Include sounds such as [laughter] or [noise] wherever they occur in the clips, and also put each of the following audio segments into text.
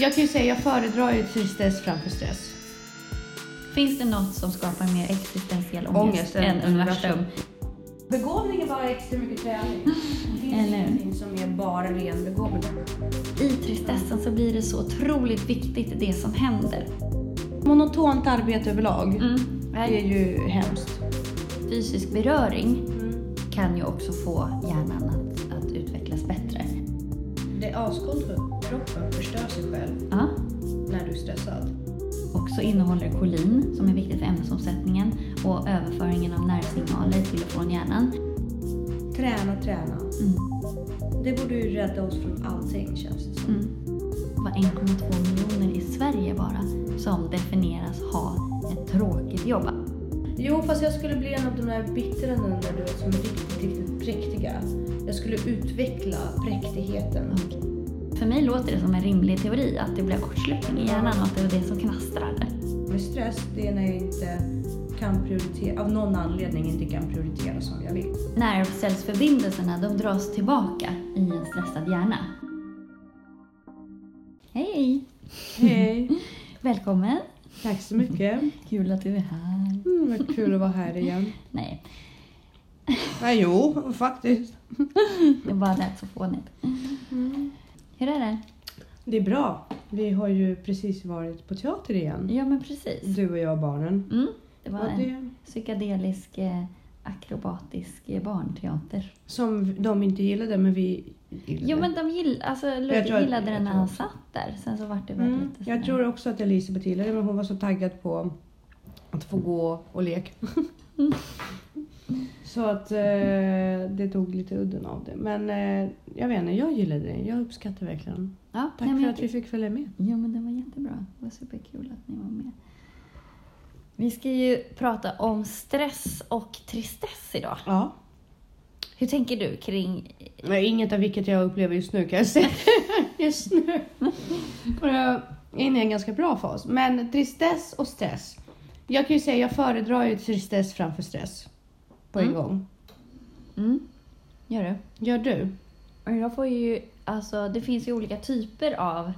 Jag kan ju säga, jag föredrar ju tristess framför stress. Finns det något som skapar mer existentiell ångest, Ångest än än universum? Begåvning är bara extra mycket träning. [laughs] Det finns hur? ingenting som är bara ren begåvning. I tristessen så blir det så otroligt viktigt det som händer. Monotont arbete överlag Mm. är ju hemskt. Fysisk beröring kan ju också få hjärnan att, att utvecklas bättre. Det är ascoolt kroppen förstör sig själv Ja. när du är stressad. Också innehåller kolin som är viktigt för ämnesomsättningen och överföringen av nervsignaler till och från hjärnan. Träna, träna. Mm. Det borde ju rädda oss från allting känns det som. Mm. Det var 1,2 miljoner i Sverige bara som definieras ha ett tråkigt jobb. Jo, fast jag skulle bli en av de där bittra nunnorna du vet som är riktigt, riktigt präktiga. Jag skulle utveckla präktigheten. För mig låter det som en rimlig teori att det blir kortslutning i hjärnan och att det är det som knastrar. Med stress, det är när jag inte kan prioritera, av någon anledning inte kan prioritera som jag vill. Nervcellsförbindelserna de dras tillbaka i en stressad hjärna. Hej! Hej! [laughs] Välkommen! Tack så mycket. Kul att du är här. Mm, vad kul att vara här igen. [laughs] Nej, Nej, jo, faktiskt. [laughs] det bara lät så fånigt. Hur är det? Det är bra. Vi har ju precis varit på teater igen. Ja, men precis. Du och jag och barnen. Mm, det var en det, psykedelisk eh, akrobatisk eh, barnteater. som de inte gillade, men vi gillade. Jo, men de gill, alltså, tror att- gillade den när han satt där. Sen så vart det väl Mm, lite jag tror också att Elisabeth gillade det, men hon var så taggad på att få gå och leka. [laughs] så att eh, det tog lite udden av det. Men eh, jag vet inte, jag gillade det. Jag uppskattar verkligen. Ja, Tack för jag att vi fick följa med. Ja, men det var jättebra. Det var superkul att ni var med. Vi ska ju prata om stress och tristess idag. Ja. Hur tänker du kring... Nej, inget av vilket jag upplever just nu kan jag säga. [laughs] just nu. Och jag är inne i en ganska bra fas. Men tristess och stress. Jag kan ju säga, jag föredrar ju tristess framför stress. På en Mm. gång. Mm, gör du? Gör du? Jag får ju... Alltså, det finns ju olika typer av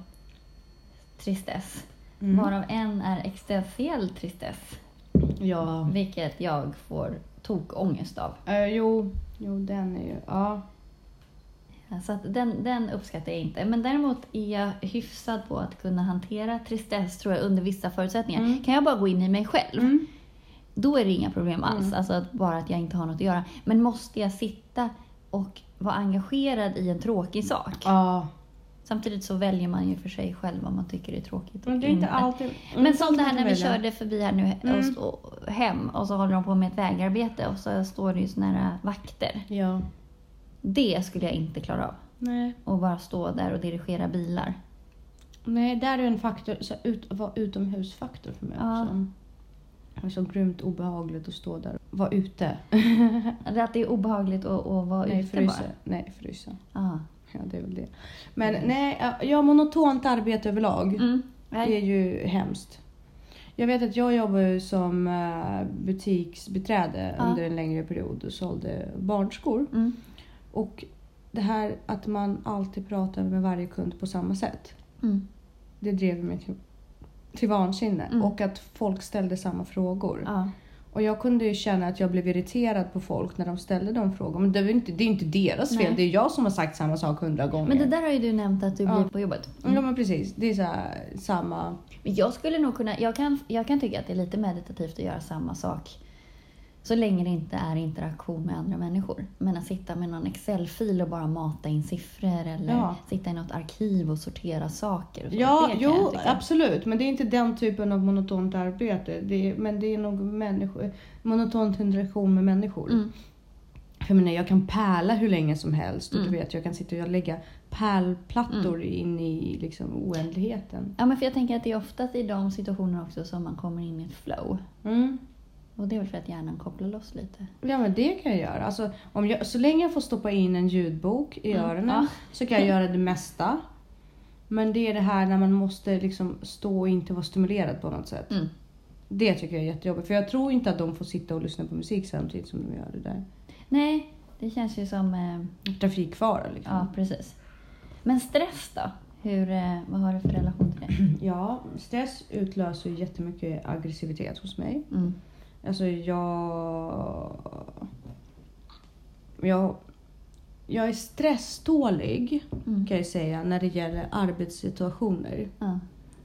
tristess. Mm. Varav en är existentiell tristess. Ja. Vilket jag får tokångest av. Uh, jo, jo, den är ju... Ja. Så att den, den uppskattar jag inte. Men däremot är jag hyfsad på att kunna hantera tristess tror jag under vissa förutsättningar. Mm. Kan jag bara gå in i mig själv, Mm. Då är det inga problem alls. Mm. Alltså att bara att jag inte har något att göra. Men måste jag sitta och vara engagerad i en tråkig sak. Ja. Samtidigt så väljer man ju för sig själv vad man tycker är tråkigt Men det är inte alltid... Men som det här när vi välja. körde förbi här nu Mm. och, stå- hem och så håller de på med ett vägarbete och så står det ju såna här vakter. Ja. Det skulle jag inte klara av. Nej. Och bara stå där och dirigera bilar. Nej, där är en faktor, så ut, vara utomhusfaktor för mig Ja. också. Det är så grymt obehagligt att stå där och vara ute. [laughs] Att det är obehagligt att, att vara Nej, ute frysa. bara. Nej, frysa. Ja. Ja, det är väl det. Men nej, ja, monotont arbete överlag. Mm. Det är ju hemskt. Jag vet att jag jobbade som eh, butiksbiträde Ja. under en längre period och sålde barnskor. Mm. Och det här att man alltid pratar med varje kund på samma sätt. Mm. Det drev mig till, till vansinne. Mm. Och att folk ställde samma frågor. Ja. Och jag kunde ju känna att jag blev irriterad på folk när de ställde de frågorna. Men det är inte, det är inte deras fel. Nej. Det är jag som har sagt samma sak hundra gånger. Men det där har ju du nämnt att du Ja. blir på jobbet. Ja men precis. Det är så här, samma... Men jag skulle nog kunna, jag kan, jag kan tycka att det är lite meditativt att göra samma sak. Så länge det inte är interaktion med andra människor. Men att sitta med någon Excel-fil och bara mata in siffror eller Ja. sitta i något arkiv och sortera saker. Och. Ja, jo absolut. Men det är inte den typen av monotont arbete. Det är, men det är nog människor, monotont interaktion med människor. Mm. För jag menar, jag kan pärla hur länge som helst. Och Mm. du vet, jag kan sitta och lägga pärlplattor in i liksom, oändligheten. Ja, men för jag tänker att det är oftast i de situationerna också som man kommer in i ett flow. Mm. Och det är väl för att hjärnan kopplar loss lite. Ja men det kan jag göra. Alltså, om jag, så länge jag får stoppa in en ljudbok i Mm, öronen så kan jag göra det mesta. Men det är det här när man måste liksom stå och inte vara stimulerad på något sätt. Mm. Det tycker jag är jättejobbigt. För jag tror inte att de får sitta och lyssna på musik samtidigt som de gör det där. Nej, det känns ju som... Eh, Trafikfara liksom. ja, precis. Men stress då? Hur, eh, vad har du för relation till det? [clears throat] Ja, stress utlöser jättemycket aggressivitet hos mig. Mm. Alltså jag... Jag, jag är stresstålig Mm. kan jag säga när det gäller arbetssituationer. Ja.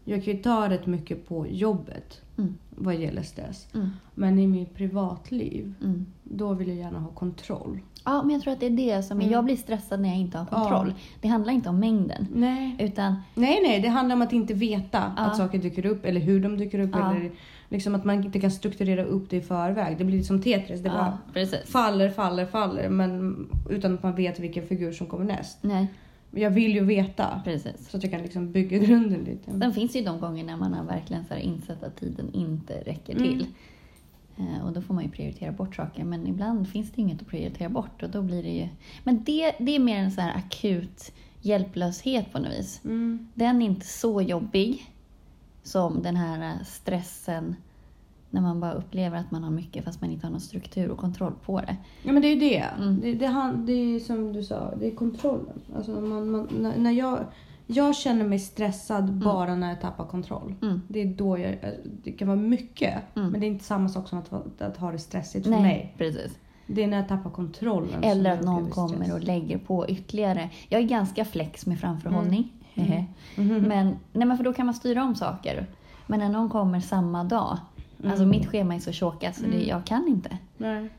Jag kan ju ta rätt mycket på jobbet Mm. vad gäller stress. Mm. Men i mitt privatliv, Mm. då vill jag gärna ha kontroll. Ja, men jag tror att det är det som är... Mm. Jag blir stressad när jag inte har kontroll. Ja. Det handlar inte om mängden. Nej. Utan, nej, nej, det handlar om att inte veta Ja. att saker dyker upp eller hur de dyker upp. Ja. Eller liksom att man inte kan strukturera upp det i förväg. Det blir som Tetris. Det bara precis. faller, faller, faller. Men utan att man vet vilken figur som kommer näst. Nej, Jag vill ju veta. precis. Så att jag kan liksom bygga [laughs] grunden lite. Sen finns ju de gånger när man har verkligen så här insett att tiden inte räcker till. Eh, Och då får man ju prioritera bort saker. Men ibland finns det inget att prioritera bort. Och då blir det ju... Men det, det är mer en så här akut hjälplöshet på något vis. Mm. Den är inte så jobbig som den här stressen när man bara upplever att man har mycket fast man inte har någon struktur och kontroll på det. Ja men det är ju det. Mm. Det, det, han- det är som du sa, det är kontrollen. Alltså man, man, när, när jag, jag känner mig stressad bara när jag tappar kontroll. Mm. Det är då jag, det kan vara mycket. Mm. Men det är inte samma sak som att, att ha det stressigt för Nej, mig. precis. Det är när jag tappar kontrollen. Eller att någon kommer stress. och lägger på ytterligare. Jag är ganska flex med framförhållning. Hehe. Mhm. [laughs] Men, nej men för då kan man styra om saker. Men när någon kommer samma dag. Alltså Mm. mitt schema är så tjockat så det, Mm. jag kan inte. Nej.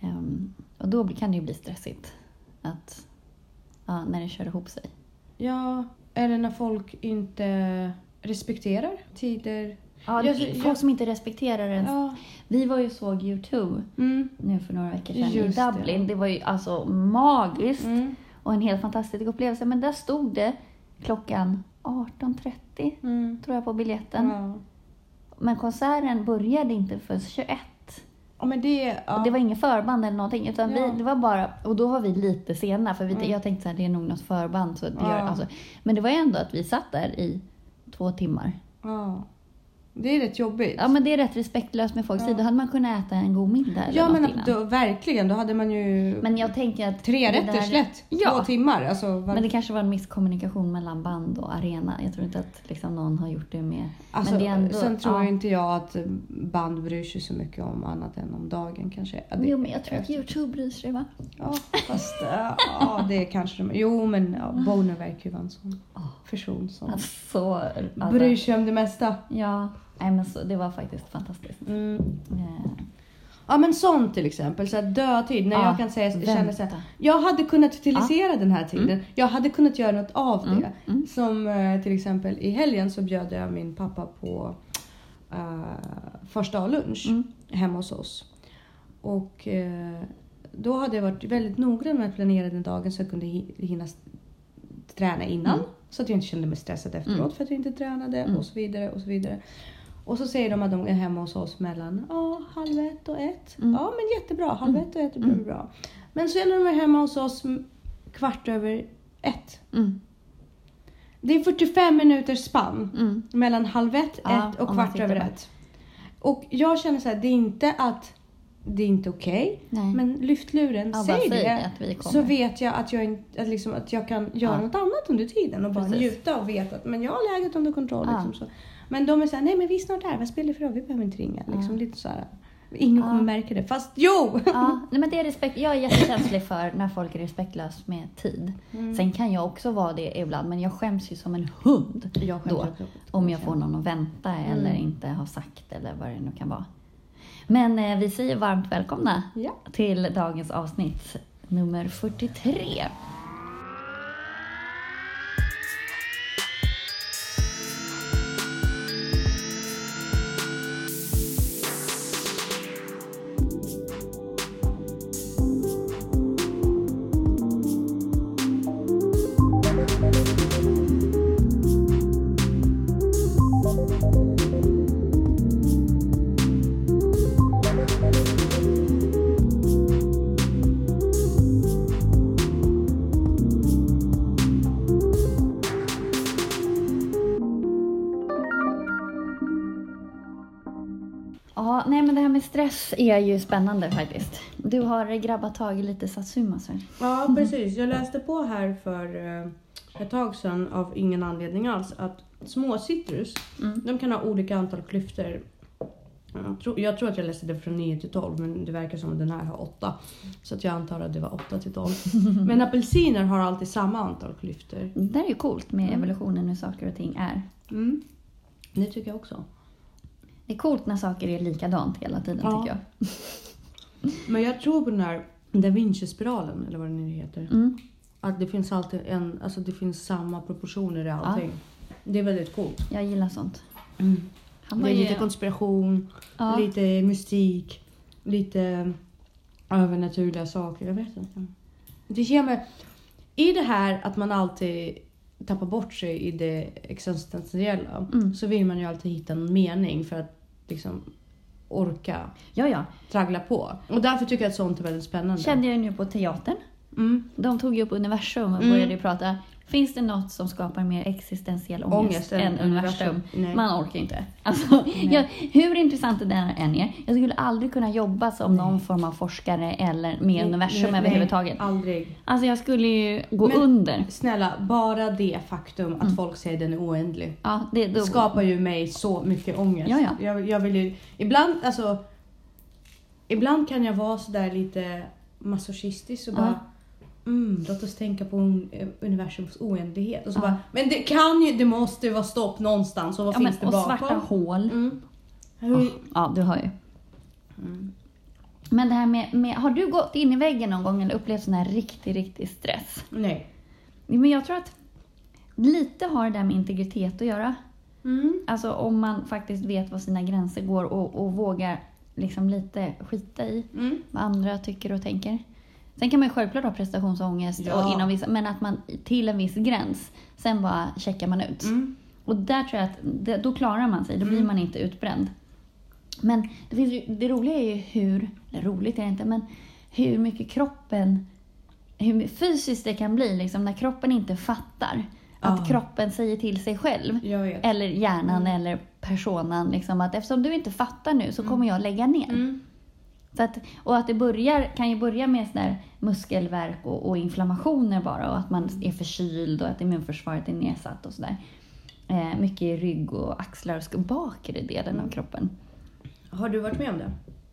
Ehm, och då kan det ju bli stressigt. Att, ja, när det kör ihop sig. Ja, eller när folk inte respekterar tider. Ja, Jag- det- jag- folk som inte respekterar ens. Ja. Vi var ju såg YouTube Mm. nu för några veckor sedan Just i det. Dublin. Det. var ju alltså magiskt Mm. och en helt fantastisk upplevelse. Men där stod det klockan 18.30 Mm. tror jag på biljetten. Ja. Men konserten började inte förrän 21. ja men det... Ja. Och det var inget förband eller någonting. Utan Ja. vi, det var bara, och då var vi lite sena. För vi, Mm. jag tänkte att det är nog något förband. Så det gör, alltså. Men det var ändå att vi satt där i två timmar. Det är rätt jobbigt. Ja men det är rätt respektlöst med folks Ja. tid. Då hade man kunnat äta en god middag eller Ja något men innan. då, verkligen, då hade man ju Men jag tänker att... tre rätter där- lätt. Ja. Två timmar. Alltså, var... Men det kanske var en misskommunikation mellan band och arena. Jag tror inte att liksom, någon har gjort det med... alltså, men det ändå, sen tror ja. jag inte jag att band bryr sig så mycket om annat än om dagen kanske. Det, Jo men jag tror att Youtube bryr sig va? Ja, fast ja, det kanske de... Jo, men ja, Boner verkar ju vara en sån person som Alltså, alltså, bryr sig om det mesta. Ja, nej, men så, det var faktiskt fantastiskt. Mm. Eh, Ja men sånt till exempel, så här dödtid. När Ja, jag kan säga, känner så här, jag hade kunnat utilisera den här tiden. Jag hade kunnat göra något av det. Mm, mm. Som eh, till exempel i helgen så bjöd jag min pappa på uh, första lunch Mm. hemma hos oss. Och eh, då hade jag varit väldigt noggrann med att planera den dagen så jag kunde hi- hinna träna innan. Mm. Så att jag inte kände mig stressad efteråt Mm. för att jag inte tränade Mm. och så vidare och så vidare. Och så säger de att de är hemma hos oss mellan ja, halv ett och ett. Mm. Ja men jättebra, halv Mm. ett och ett är bra, Mm. bra. Men så är de hemma hos oss kvart över ett. Mm, Det är 45 minuters spann mm, mellan halv ett, Ja, ett och kvart över ett. Och jag känner så här, det är inte att det är inte okej. nej. Men lyft luren, Ja, säg det. Så vet jag att jag, att liksom, att jag kan göra Ja. något annat under tiden och bara Precis. njuta och veta att men jag har läget under kontroll. Ja. Liksom, så. Men de är såhär, nej men vi är snart här, vad spelar det för roll? Vi behöver inte ringa. Liksom, lite så här. Ingen kommer märka det. Fast jo! Ja, nej, men det är respekt. Jag är jättekänslig för när folk är respektlösa med tid. Mm. Sen kan jag också vara det ibland, men jag skäms ju som en hund Jag då. Om jag får någon att vänta eller Mm. inte har sagt eller vad det nu kan vara. Men eh, vi säger varmt välkomna Ja. till dagens avsnitt nummer 43. Är ju spännande faktiskt. Du har grabbat tag i lite satsuma så. Ja, precis. Jag läste på här för eh, ett tag sedan av ingen anledning alls att små citrus, Mm. de kan ha olika antal klyftor. Jag tror, jag tror att jag läste det från 9 till 12 men det verkar som att den här har 8. Så att jag antar att det var 8 till 12. [laughs] Men apelsiner har alltid samma antal klyftor. Det där är ju coolt med Mm. evolutionen hur saker och ting är. Mm. Det tycker jag också. Det är coolt när saker är likadant hela tiden Ja. tycker jag. [laughs] Men jag tror på den här Da Vinci-spiralen eller vad den nu heter. Mm. Att det finns alltid en, alltså det finns samma proportioner i allting. Det är väldigt coolt. Jag gillar sånt. Han Det är ju... lite konspiration, ja. lite mystik, lite övernaturliga saker. Jag vet inte. Det ger mig... I det här att man alltid tappar bort sig i det existentiella Mm. så vill man ju alltid hitta en mening för att liksom orka ja, ja. traggla på. Och därför tycker jag att sånt är väldigt spännande. Kände jag nu på teatern. Mm. De tog ju upp universum och Mm. började ju prata. Finns det något som skapar mer existentiell ångest, Ångest än universum? universum. Nej. Man orkar inte. [laughs] Alltså, jag, hur intressant det där än är, jag skulle aldrig kunna jobba som någon form av forskare eller med universum Nej, överhuvudtaget. Aldrig. Alltså jag skulle ju gå Men- under. Snälla, bara det faktum att folk säger den är oändlig. Ja, det, då, skapar ju mig så mycket ångest. Ja, ja. Jag, jag vill ju, ibland, alltså, ibland kan jag vara sådär lite masochistisk och Ja. Mm, låt oss tänka på un- universums oändlighet. Och så Ja. bara, men det kan ju, det måste ju vara stopp någonstans och vad ja, finns men, det och bakom? svarta hål. Mm. Hur, Ja, du har ju. mm. Men det här med, med, har du gått in i väggen någon gång eller upplevt sån här riktig, riktig stress? Nej. Men jag tror att lite har det där med integritet att göra. Mm. Alltså om man faktiskt vet var sina gränser går och, och vågar liksom lite skita i Mm. vad andra tycker och tänker. Sen kan man ju självklart ha prestationsångest Ja. och inom vissa, men att man till en viss gräns, sen bara checkar man ut. Mm. Och där tror jag att det, då klarar man sig, då blir Mm. man inte utbränd. Men det, finns ju, det roliga är ju hur, eller roligt är det inte, men hur mycket kroppen, hur fysiskt det kan bli liksom när kroppen inte fattar. Att Ja. kroppen säger till sig själv, eller hjärnan Mm. eller personan, liksom, att eftersom du inte fattar nu så kommer jag lägga ner. Mm. Så att, och att det börjar, kan ju börja med sån muskelvärk och, och inflammationer bara och att man är förkyld och att immunförsvaret är nedsatt och sådär. Eh, mycket i rygg och axlar och bakre delen Mm. av kroppen. Har du varit med om det?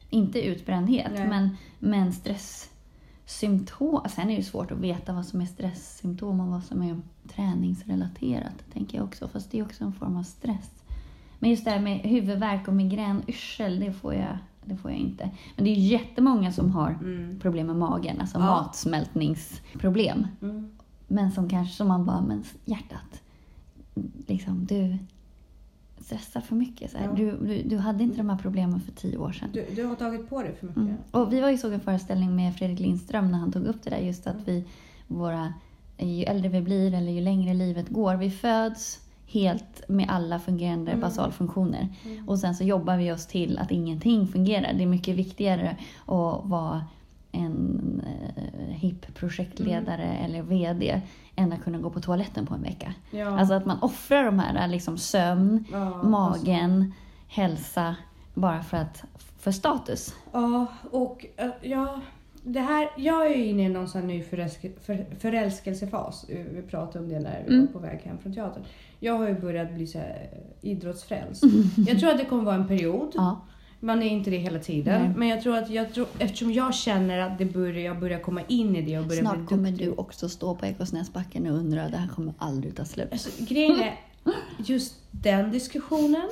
Inte utbrändhet, Nej. men, men stresssymptom. Sen är det ju svårt att veta vad som är stresssymptom och vad som är träningsrelaterat, tänker jag också. Fast det är också en form av stress. Men just det här med huvudvärk och migrän, yrsel, det får jag, det får jag inte. Men det är jättemånga som har Mm. problem med magen, alltså Ja. matsmältningsproblem. Mm. Men som kanske som man bara, men hjärtat, liksom du stressar för mycket. Så. Ja. Du, du, du hade inte de här problemen för tio år sedan. Du, du har tagit på dig för mycket. Mm. Och vi var ju såg en föreställning med Fredrik Lindström när han tog upp det där just att vi, våra, ju äldre vi blir eller ju längre livet går, vi föds helt med alla fungerande Mm. basalfunktioner. Och sen så jobbar vi oss till att ingenting fungerar. Det är mycket viktigare att vara en eh, hipp projektledare eller VD än att kunna gå på toaletten på en vecka. Ja. Alltså att man offrar de här liksom sömn, Ja, magen, hälsa bara för, att, för status. Ja, och eh, ja, det här, jag är ju inne i någon sån ny förälske, för, förälskelsefas. Eh, Vi pratade om det när vi Mm. var på väg hem från teatern. Jag har ju börjat bli så här, eh, idrottsfrälst. Jag tror att det kommer vara en period. Ja. Man är inte det hela tiden. Nej. Men jag tror att jag tror, eftersom jag känner att det börjar, jag börjar komma in i det och börjar Snart kommer du också stå på Ekosnäsbacken och undra, det här kommer aldrig ta slut. Alltså, grejen är, just den diskussionen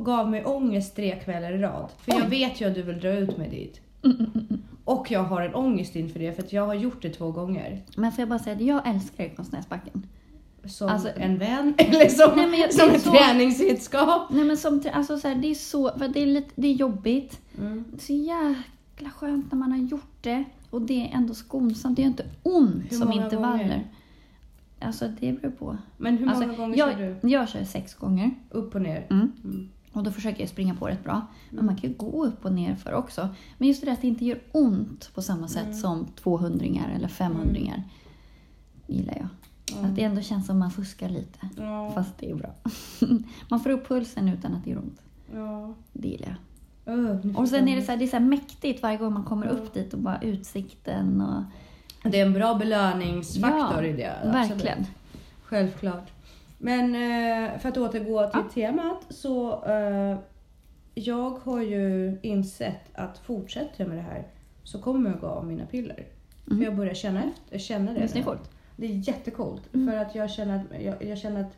gav mig ångest tre kvällar i rad. För jag vet ju att du vill dra ut mig dit. [laughs] Och jag har en ångest inför det för att jag har gjort det två gånger. Men får jag bara säga att jag älskar Ekosnäsbacken. Som Alltså- en vän [laughs] eller som, Nej, jag- som ett så- träningsredskap. Nej men som, alltså så här, det är så, för det är lite, det är jobbigt. Mm. Så jäkla skönt när man har gjort det. Och det är ändå skonsamt, det gör inte ont Hur som intervaller. gånger? Alltså det beror på. Men hur många Alltså, gånger jag, kör du? Jag kör sex gånger. Upp och ner? Mm. Mm. Och då försöker jag springa på rätt bra. Men man kan ju gå upp och ner för också. Men just det där att det inte gör ont på samma sätt Mm. som 200 eller 500 gillar jag. Att det ändå känns som man fuskar lite. Ja. Fast det är bra. [laughs] man får upp pulsen utan att det gör ont. Ja. Det gillar jag. Nu Och sen är det så, här, det är så mäktigt varje gång man kommer Ja. upp dit och bara utsikten och... Det är en bra belöningsfaktor Ja, i det. absolut. Verkligen. Självklart. Men eh, för att återgå till Ja. temat så eh, jag har ju insett att fortsätter jag med det här så kommer jag gå av mina piller. Mm. För jag börjar känna, efter, känna det. Är det? Det är jättecoolt. Mm. För att jag känner att, jag, jag känner att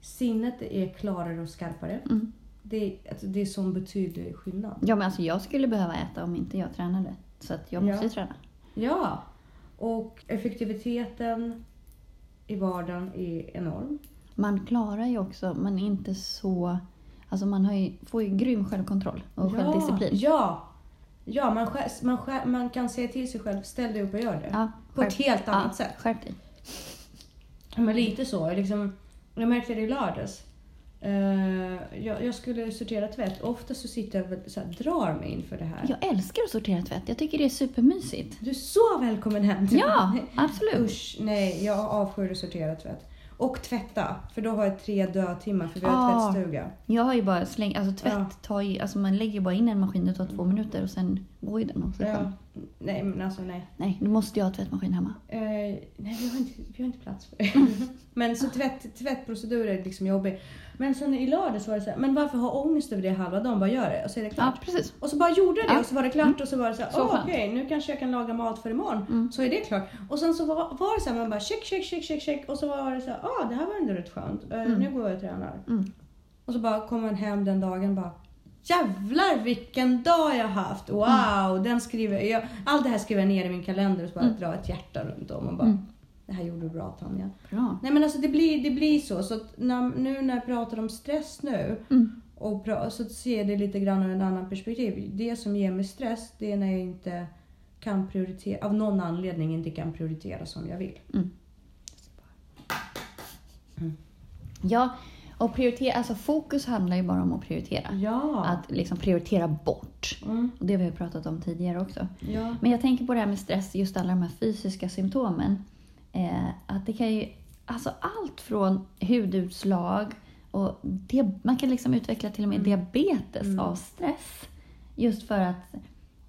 sinnet är klarare och skarpare. Mm. Det, alltså, det är sån betydlig skillnad. Ja, men alltså jag skulle behöva äta om inte jag tränade. Så att jag måste Ja. träna. Ja. Och effektiviteten i vardagen är enorm. Man klarar ju också, man är inte så... Alltså man ju, får ju grym självkontroll och självdisciplin. Ja, ja man, man, man kan säga till sig själv, ställ dig upp och gör det. Ja, På ett helt annat ja, sätt. Skärp dig. Men lite så. Liksom, jag märkte det i lördags. Eh, jag, jag skulle sortera tvätt. Ofta så sitter jag och så här, drar mig inför det här. Jag älskar att sortera tvätt. Jag tycker det är supermysigt. Du är så välkommen hem till Ja, mig. absolut. Usch, nej. Jag avskyr att sortera tvätt. Och tvätta. För då har jag tre dödtimmar för vi har Ah. tvättstuga. Jag har ju bara slängt, alltså tvätt Ja. tar ju, alltså man lägger bara in en maskin, det tar två minuter och sen går ju den av sig själv. Ja. Nej, men alltså nej. Nej, du måste ju ha tvättmaskin hemma. Eh, nej, vi har, inte, vi har inte plats för det. [laughs] men så tvätt, tvättprocedur är liksom jobbig. Men sen i lördags var det så här, men varför ha ångest över det halva dagen? Bara gör det och så är det Ja, klart. precis. Och så bara gjorde jag det Ja. och så var det klart och så var det så här, skönt. okej nu kanske jag kan laga mat för imorgon. Mm. Så är det klart. Och sen så var, var det så här, man bara check, check, check, check, check. Och så var det så här, ah det här var ändå rätt skönt. Eh, Mm. Nu går jag och tränar. Mm. Och så bara kom man hem den dagen bara Jävlar vilken dag jag haft! Wow! Den skriver jag, allt det här skriver jag ner i min kalender och så bara Mm. dra ett hjärta runt om och bara Mm. Det här gjorde du bra Tanja. Bra. Nej men alltså det blir, det blir så. Så att när, nu när jag pratar om stress nu Mm. och pra, så ser jag det lite grann ur en annan perspektiv. Det som ger mig stress det är när jag inte kan prioritera, av någon anledning inte kan prioritera som jag vill. Ja, och prioritera, alltså fokus handlar ju bara om att prioritera. Ja. Att liksom prioritera bort. Mm. Och det har vi pratat om tidigare också. ja. Men jag tänker på det här med stress, just alla de här fysiska symptomen. Eh, att det kan ju, alltså allt från hudutslag och det, man kan liksom utveckla till och med diabetes Mm. av stress. Just för att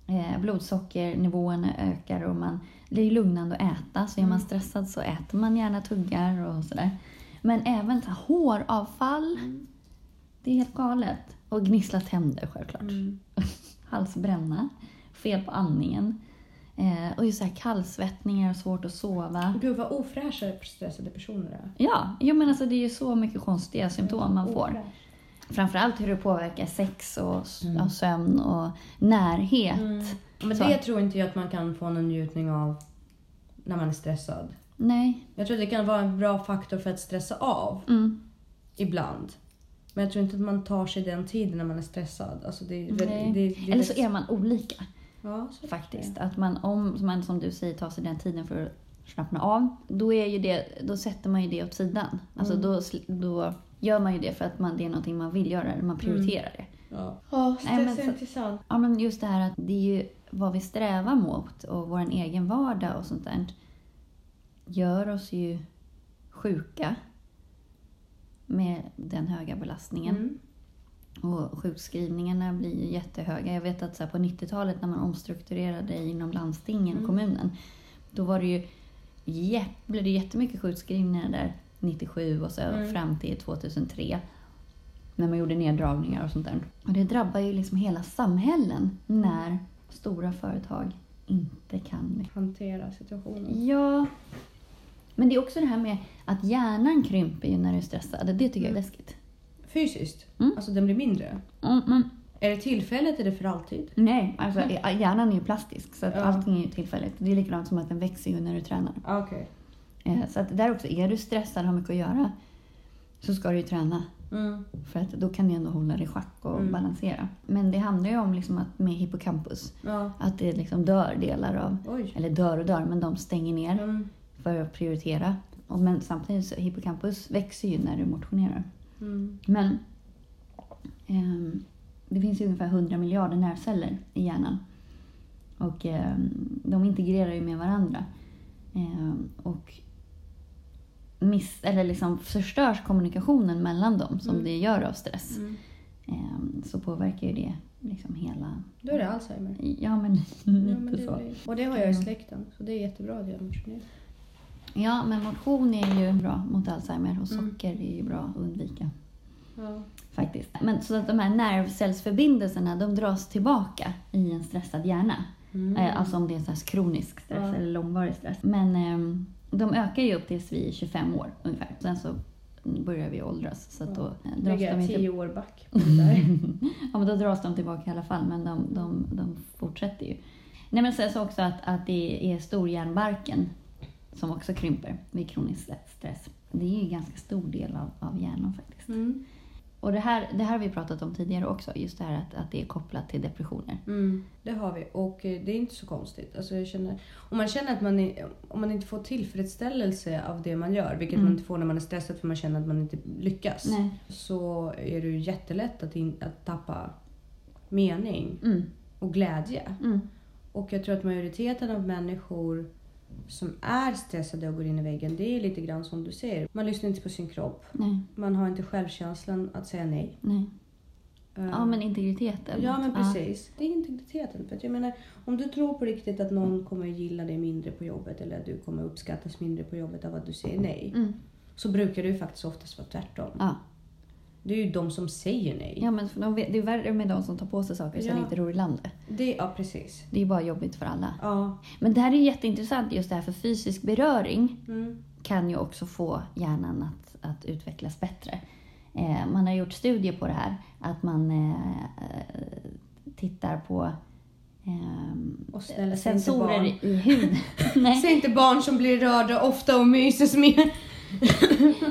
eh, blodsockernivåerna ökar och man, det är lugnande att äta. Så är man Mm. stressad så äter man gärna tuggar och sådär. Men även så här, håravfall, Mm. det är helt galet. Och gnissla tänder självklart Mm. [laughs] halsbränna, fel på andningen eh, och just så här kallsvettningar och svårt att sova. Gud vad ofräscha stressade personer är. Ja, jo, men alltså det är ju så mycket konstiga symptom man får. Ofräsch. Framförallt hur det påverkar sex och, Mm. och sömn och närhet. Mm. Men Så. det tror inte jag att man kan få någon njutning av när man är stressad. Nej. Jag tror det kan vara en bra faktor för att stressa av Mm. ibland. Men jag tror inte att man tar sig den tiden när man är stressad. Alltså det, det, det, Eller så är man olika ja, så faktiskt. Att man, om man som du säger tar sig den tiden för att slappna av, då, är ju det, då sätter man ju det åt sidan. Alltså Mm. då, då gör man ju det för att man, det är någonting man vill göra, man prioriterar det. Ja, men stress är så- intressant. Ja, men just det här att det är ju vad vi strävar mot och vår egen vardag och sånt där gör oss ju sjuka med den höga belastningen. Mm. Och sjukskrivningarna blir ju jättehöga. Jag vet att så på 90-talet när man omstrukturerade inom landstingen och Mm. kommunen, då var det ju jä- blev det jättemycket sjukskrivningar där 97 och så Mm. fram till 2003. När man gjorde neddragningar och sånt där. Och det drabbar ju liksom hela samhällen när stora företag inte kan Hantera situationen. Ja. Men det är också det här med att hjärnan krymper ju när du är stressad. Det tycker jag är Mm. läskigt. Fysiskt. Mm. Alltså den blir mindre. Mm, men, Är det tillfälligt eller för alltid? nej, alltså hjärnan är ju plastisk så att Ja. allting är ju tillfälligt. Det är likadant som att den växer ju när du tränar. Ah, Okej. Eh, Så att där också, är du stressad och har mycket att göra så ska du ju träna. Mm. För att då kan du ändå hålla dig i schack och Mm. balansera. Men det handlar ju om liksom att med hippocampus, Ja. att det liksom dör delar av, Oj. eller dör och dör, men de stänger ner. Mm. För att prioritera. Och men samtidigt så hippocampus växer ju när du motionerar. Mm. Men ehm, det finns ju ungefär 100 miljarder nervceller i hjärnan. Och ehm, de integrerar ju med varandra. Ehm, och miss, eller liksom förstörs kommunikationen mellan dem som Mm. det gör av stress. Mm. ehm, så påverkar ju det liksom hela... Då är det Alzheimer. Ja, men Ja, [laughs] men det så. och det har jag i släkten, så det är jättebra att jag motionerar. Ja, men motion är ju bra mot Alzheimer och Mm. socker är ju bra att undvika. Ja. Faktiskt. Men så att de här nervcellsförbindelserna de dras tillbaka i en stressad hjärna. Mm. Eh, Alltså om det är så kronisk stress Ja. eller långvarig stress. Men ehm, de ökar ju upp tills vi är 25 år ungefär. Sen så börjar vi åldras. Så att Ja. då eh, dras Ligger de inte... tio år back där. [laughs] Ja men då dras de tillbaka i alla fall. Men de, de, de fortsätter ju. Nej men sen så också att, att det är storhjärnbarken som också krymper vid kronisk stress. Det är ju en ganska stor del av, av hjärnan faktiskt. Mm. Och det här, det här har vi pratat om tidigare också, just det här att, att det är kopplat till depressioner. Mm, det har vi och eh, det är inte så konstigt. Alltså jag känner, om man känner att man, är, om man inte får tillfredsställelse av det man gör, vilket Mm. man inte får när man är stressad för man känner att man inte lyckas, Nej. så är det ju jättelätt att, in, att tappa mening Mm, och glädje. mm, Och jag tror att majoriteten av människor som är stressade och går in i väggen, det är lite grann som du säger. Man lyssnar inte på sin kropp. nej, Man har inte självkänslan att säga nej. nej. Eh, Ja men integriteten. Ja men precis. Det är integriteten. För att jag menar, om du tror på riktigt att någon kommer gilla dig mindre på jobbet eller att du kommer uppskattas mindre på jobbet av att du säger nej. Mm, Så brukar det ju faktiskt oftast vara tvärtom. ja. Det är ju de som säger nej. ja men de det är värre med de som tar på sig saker som Ja. inte ror i landet. Det, ja precis. Det är bara jobbigt för alla. Ja. Men det här är jätteintressant just det här för fysisk beröring Mm. kan ju också få hjärnan att, att utvecklas bättre. Eh, man har gjort studier på det här, att man eh, eh, tittar på barn. sensorer i huden. [laughs] Säg inte barn som blir rörda ofta och myses [laughs] med.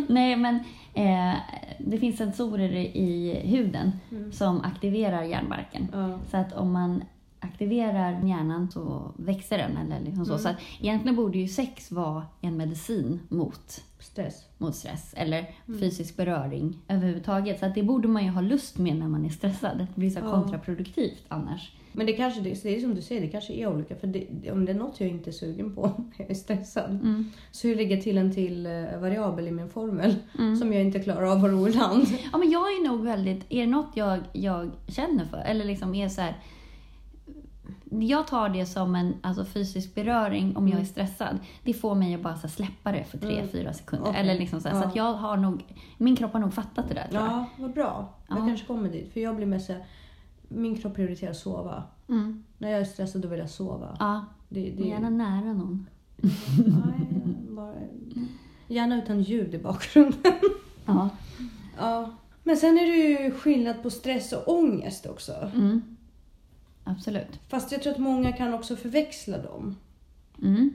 Nej, men eh, det finns sensorer i huden Mm. som aktiverar hjärnbarken. Ja. Så att om man aktiverar hjärnan så växer den. Eller liksom så. Mm. så att egentligen borde ju sex vara en medicin mot, Stress. mot stress eller Mm. fysisk beröring överhuvudtaget. Så att det borde man ju ha lust med när man är stressad. Det blir så kontraproduktivt annars. Men det kanske det, är som du säger, det kanske är olika. För det, om det är något jag inte är sugen på när [laughs] jag är stressad Mm. så att lägga till en till eh, variabel i min formel Mm. som jag inte klarar av att ro i land. [laughs] Ja, men jag är nog väldigt, är det något jag, jag känner för, eller liksom är så här, jag tar det som en alltså fysisk beröring om jag är Mm. stressad. Det får mig att bara här släppa det för tre, Mm. fyra sekunder. Okej. Eller liksom så, här, så Ja. att jag har nog, min kropp har nog fattat det där tror jag. Ja, vad bra. Jag Ja. kanske kommer dit. För jag blir mest så här, min kropp prioriterar att sova. Mm. När jag är stressad då vill jag sova. Ja, Det, det, gärna nära någon. Nej, bara, gärna utan ljud i bakgrunden. [laughs] Ja. Ja. Men sen är det ju skillnad på stress och ångest också. Mm. Absolut. Fast jag tror att många kan också förväxla dem. Mm.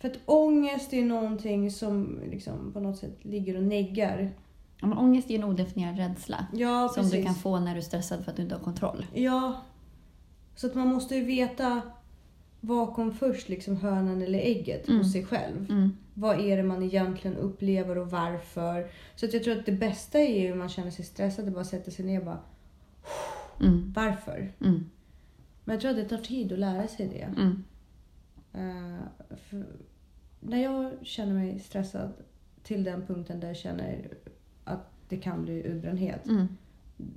För att ångest är någonting som liksom på något sätt ligger och neggar. Ja, men ångest är ju en odefinierad rädsla. Ja, som precis. du kan få när du är stressad för att du inte har kontroll. Ja. Så att man måste ju veta vad kom först, liksom hönan eller ägget Mm. hos sig själv. Mm. Vad är det man egentligen upplever och varför? Så att jag tror att det bästa är ju om man känner sig stressad, att bara sätta sig ner och bara Mm. varför? Mm. Men jag tror att det tar tid att lära sig det. För när jag känner mig stressad till den punkten där jag känner att det kan bli utbrändhet, Mm.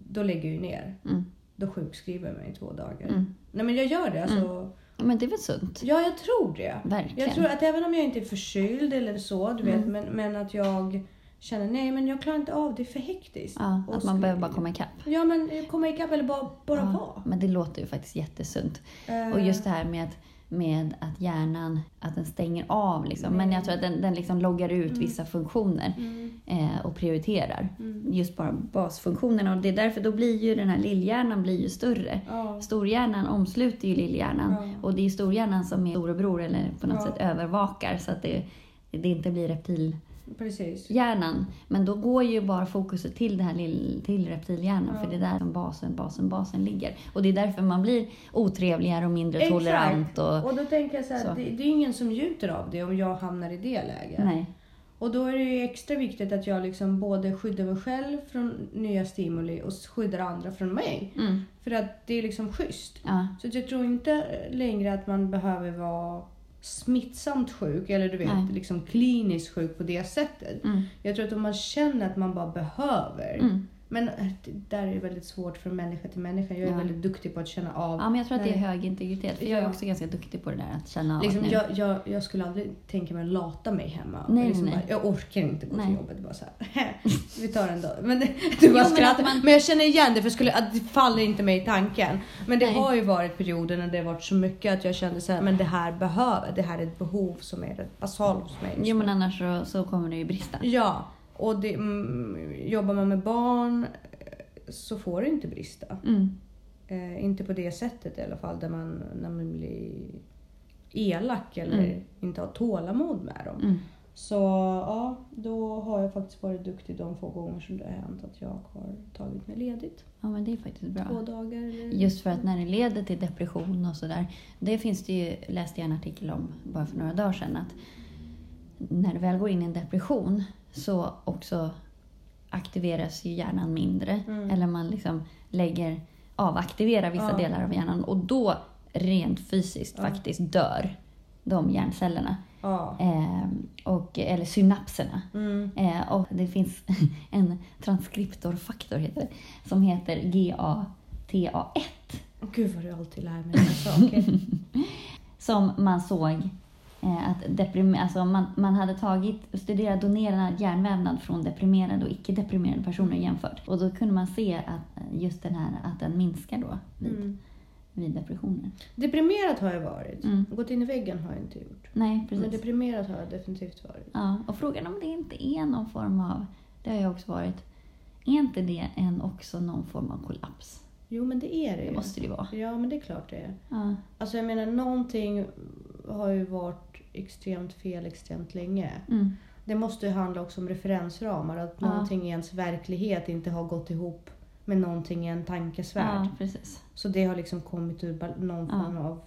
då lägger jag ju ner. Mm. Då sjukskriver jag mig i två dagar. Mm. Nej men jag gör det. Alltså, Men det är väl sunt? Ja, jag tror det. Verkligen. Jag tror att även om jag inte är förkyld eller så, du vet, Mm. men, men att jag känner nej men jag klarar inte av det, är för hektiskt. Ja, att man behöver bara komma ikapp. Ja men komma ikapp eller bara, bara Ja, vara. Men det låter ju faktiskt jättesunt. Eh, Och just det här med att, med att hjärnan att den stänger av. Liksom. Men jag tror att den, den liksom loggar ut Mm. vissa funktioner Mm, eh, och prioriterar. mm. Just bara basfunktionerna. Och det är därför då blir ju den här lillhjärnan blir ju större. Ja. Storhjärnan omsluter ju lillhjärnan. Ja. Och det är storhjärnan som är storebror eller på något Ja. sätt övervakar. Så att det, det inte blir reptil Precis. hjärnan. Men då går ju bara fokuset till, det här lill, till reptilhjärnan. Ja. För det är där som basen, basen, basen ligger. Och det är därför man blir otrevligare och mindre Exakt. tolerant. Och, Och då tänker jag så här, Så. Det, det är ingen som njuter av det om jag hamnar i det läget. nej. Och då är det ju extra viktigt att jag liksom både skyddar mig själv från nya stimuli och skyddar andra från mig. Mm. För att det är liksom schysst. Ja. Så jag tror inte längre att man behöver vara smittsamt sjuk eller du vet, Nej. liksom kliniskt sjuk på det sättet. Mm. Jag tror att om man känner att man bara behöver, Mm. Men eh, det där är ju väldigt svårt från människa till människa. Jag är Ja. väldigt duktig på att känna av. Ja, men jag tror att det är hög integritet. För jag är också ganska duktig på det där att känna av Liksom, nu... jag, jag, jag skulle aldrig tänka mig att lata mig hemma. Nej, liksom nej. Bara, jag orkar inte gå Nej. till jobbet. Bara så här, [laughs] vi tar en dag. Men det, [laughs] du bara men skrattar. att man- Men jag känner igen det för skulle, att det faller inte mig i tanken. Men det Nej. har ju varit perioder när det har varit så mycket att jag kände så här, men det här behöver, det här är ett behov som är basalt hos mig. Jo, men annars så, så kommer det ju brista. Ja, och det, mm, jobbar man med barn så får det inte brista. Mm. Eh, inte på det sättet i alla fall, där man, när man blir elak eller Mm. inte har tålamod med dem. Mm. Så ja, då har jag faktiskt varit duktig de få gånger som det har hänt att jag har tagit mig ledigt. Ja, men det är faktiskt bra. Två dagar. Just för att när det leder till depression och sådär. Det finns det ju, läste jag en artikel om bara för några dagar sedan. Att när du väl går in i en depression så också aktiveras ju hjärnan mindre. Mm. Eller man liksom lägger, avaktiverar vissa Ja. delar av hjärnan. Och då rent fysiskt Ja. faktiskt dör de hjärncellerna. Ja. Eh, och, eller synapserna. Mm. Eh, och det finns [laughs] en transkriptorfaktor heter som heter GATA1. Gud vad du alltid lär mig saker. [laughs] Som man såg att deprim- alltså man, man hade tagit studerat donerad hjärnvävnad från deprimerade och icke-deprimerade personer jämfört. Och då kunde man se att eh, just den här, att den minskar då vid, Mm. vid depressioner. Deprimerad har jag varit. Mm. Gått in i väggen har jag inte gjort. Nej, Men precis. deprimerad har jag definitivt varit. Ja, och frågan om det inte är någon form av, det har jag också varit, är inte det en, också någon form av kollaps? Jo men det är det Det ju. måste det ju vara. Ja men det är klart det är. Ja. Alltså jag menar någonting har ju varit extremt fel extremt länge. Mm. Det måste ju handla också om referensramar. Att Ja. någonting i ens verklighet inte har gått ihop med någonting i en tankesvärld. Ja. Så det har liksom kommit ur någon form av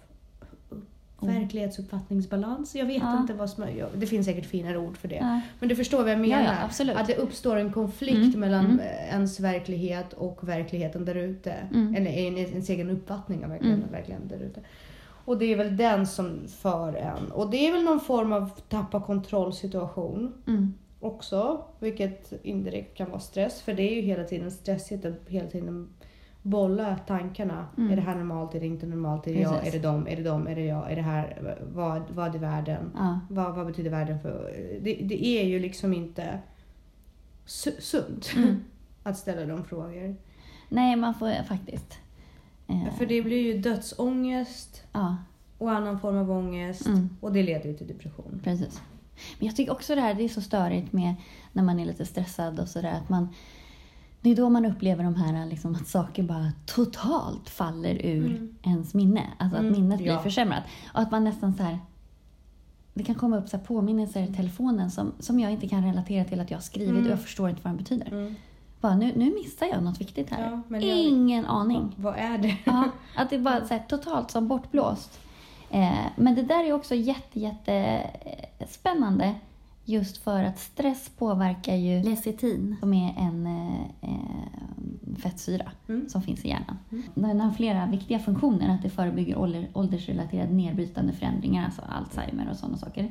Mm. verklighetsuppfattningsbalans. Jag vet Ja. inte vad som är... Det finns säkert finare ord för det. Ja. Men du förstår vad jag Ja, menar? ja. Att det uppstår en konflikt Mm, mellan mm. ens verklighet och verkligheten där ute. Mm. Eller en- ens egen uppfattning av verkligheten, Mm. verkligheten där ute. Och det är väl den som för en. Och det är väl någon form av tappa kontrollsituation Mm. också. Vilket indirekt kan vara stress. För det är ju hela tiden stressigt att hela tiden bolla tankarna. Mm. Är det här normalt? Är det inte normalt? Är det jag? Precis. Är det dem? Är det dem? Är det jag? Är det här? Vad, vad är världen? Ja. Vad, vad betyder världen för... Det, det är ju liksom inte su- sunt Mm. [laughs] att ställa de frågor. Nej, man får faktiskt. Eh, För det blir ju dödsångest Ja, och annan form av ångest. Mm. Och det leder ju till depression. precis. Men jag tycker också det här, det är så störigt med när man är lite stressad och sådär att man det är då man upplever de här liksom, att saker bara totalt faller ur Mm. ens minne. Alltså att Mm, minnet blir ja. försämrat. Och att man nästan så här det kan komma upp så påminnelser i telefonen som, som jag inte kan relatera till att jag har skrivit Mm. och jag förstår inte vad de betyder. Bara, nu, nu missar jag något viktigt här. Ja, men jag- Ingen aning. Vad, är det? Ja, att det bara så här, totalt som bortblåst. Eh, men det där är också jätte, jätte eh, spännande just för att stress påverkar ju lecitin som är en eh, eh, fettsyra Mm. som finns i hjärnan. Mm. Den har flera viktiga funktioner, att det förebygger ålder, åldersrelaterade nedbrytande förändringar, alltså Alzheimer och sådana saker.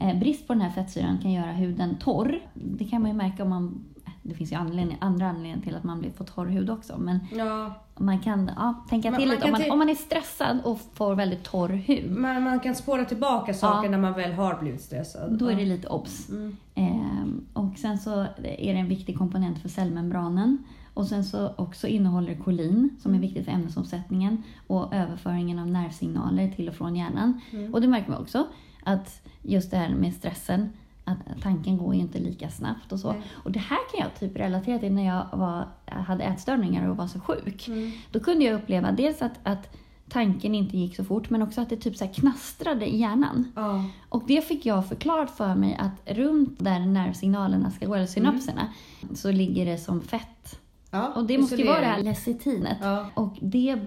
Eh, brist på den här fettsyran kan göra huden torr. Det kan man ju märka om man det finns ju anledning, andra anledningar till att man blir får torr hud också. Men Ja, man kan ja, tänka Man- till man lite. Om man, om man är stressad och får väldigt torr hud, man, man kan spåra tillbaka saker Ja. när man väl har blivit stressad. då är det lite obs. Mm. Ehm, och sen så är det en viktig komponent för cellmembranen. Och sen så också innehåller det kolin som är viktigt för ämnesomsättningen och överföringen av nervsignaler till och från hjärnan. Mm. Och det märker man också att just det här med stressen, att tanken går ju inte lika snabbt och så. Nej. Och det här kan jag typ relatera till när jag var, hade ätstörningar och var så sjuk. Mm. Då kunde jag uppleva dels att, att tanken inte gick så fort men också att det typ så knastrade i hjärnan. Ja. Och det fick jag förklarat för mig att runt där nervsignalerna ska gå, eller synapserna, så ligger det som fett. Ja, Och det måste ju vara det här lecitinet. Ja. Och det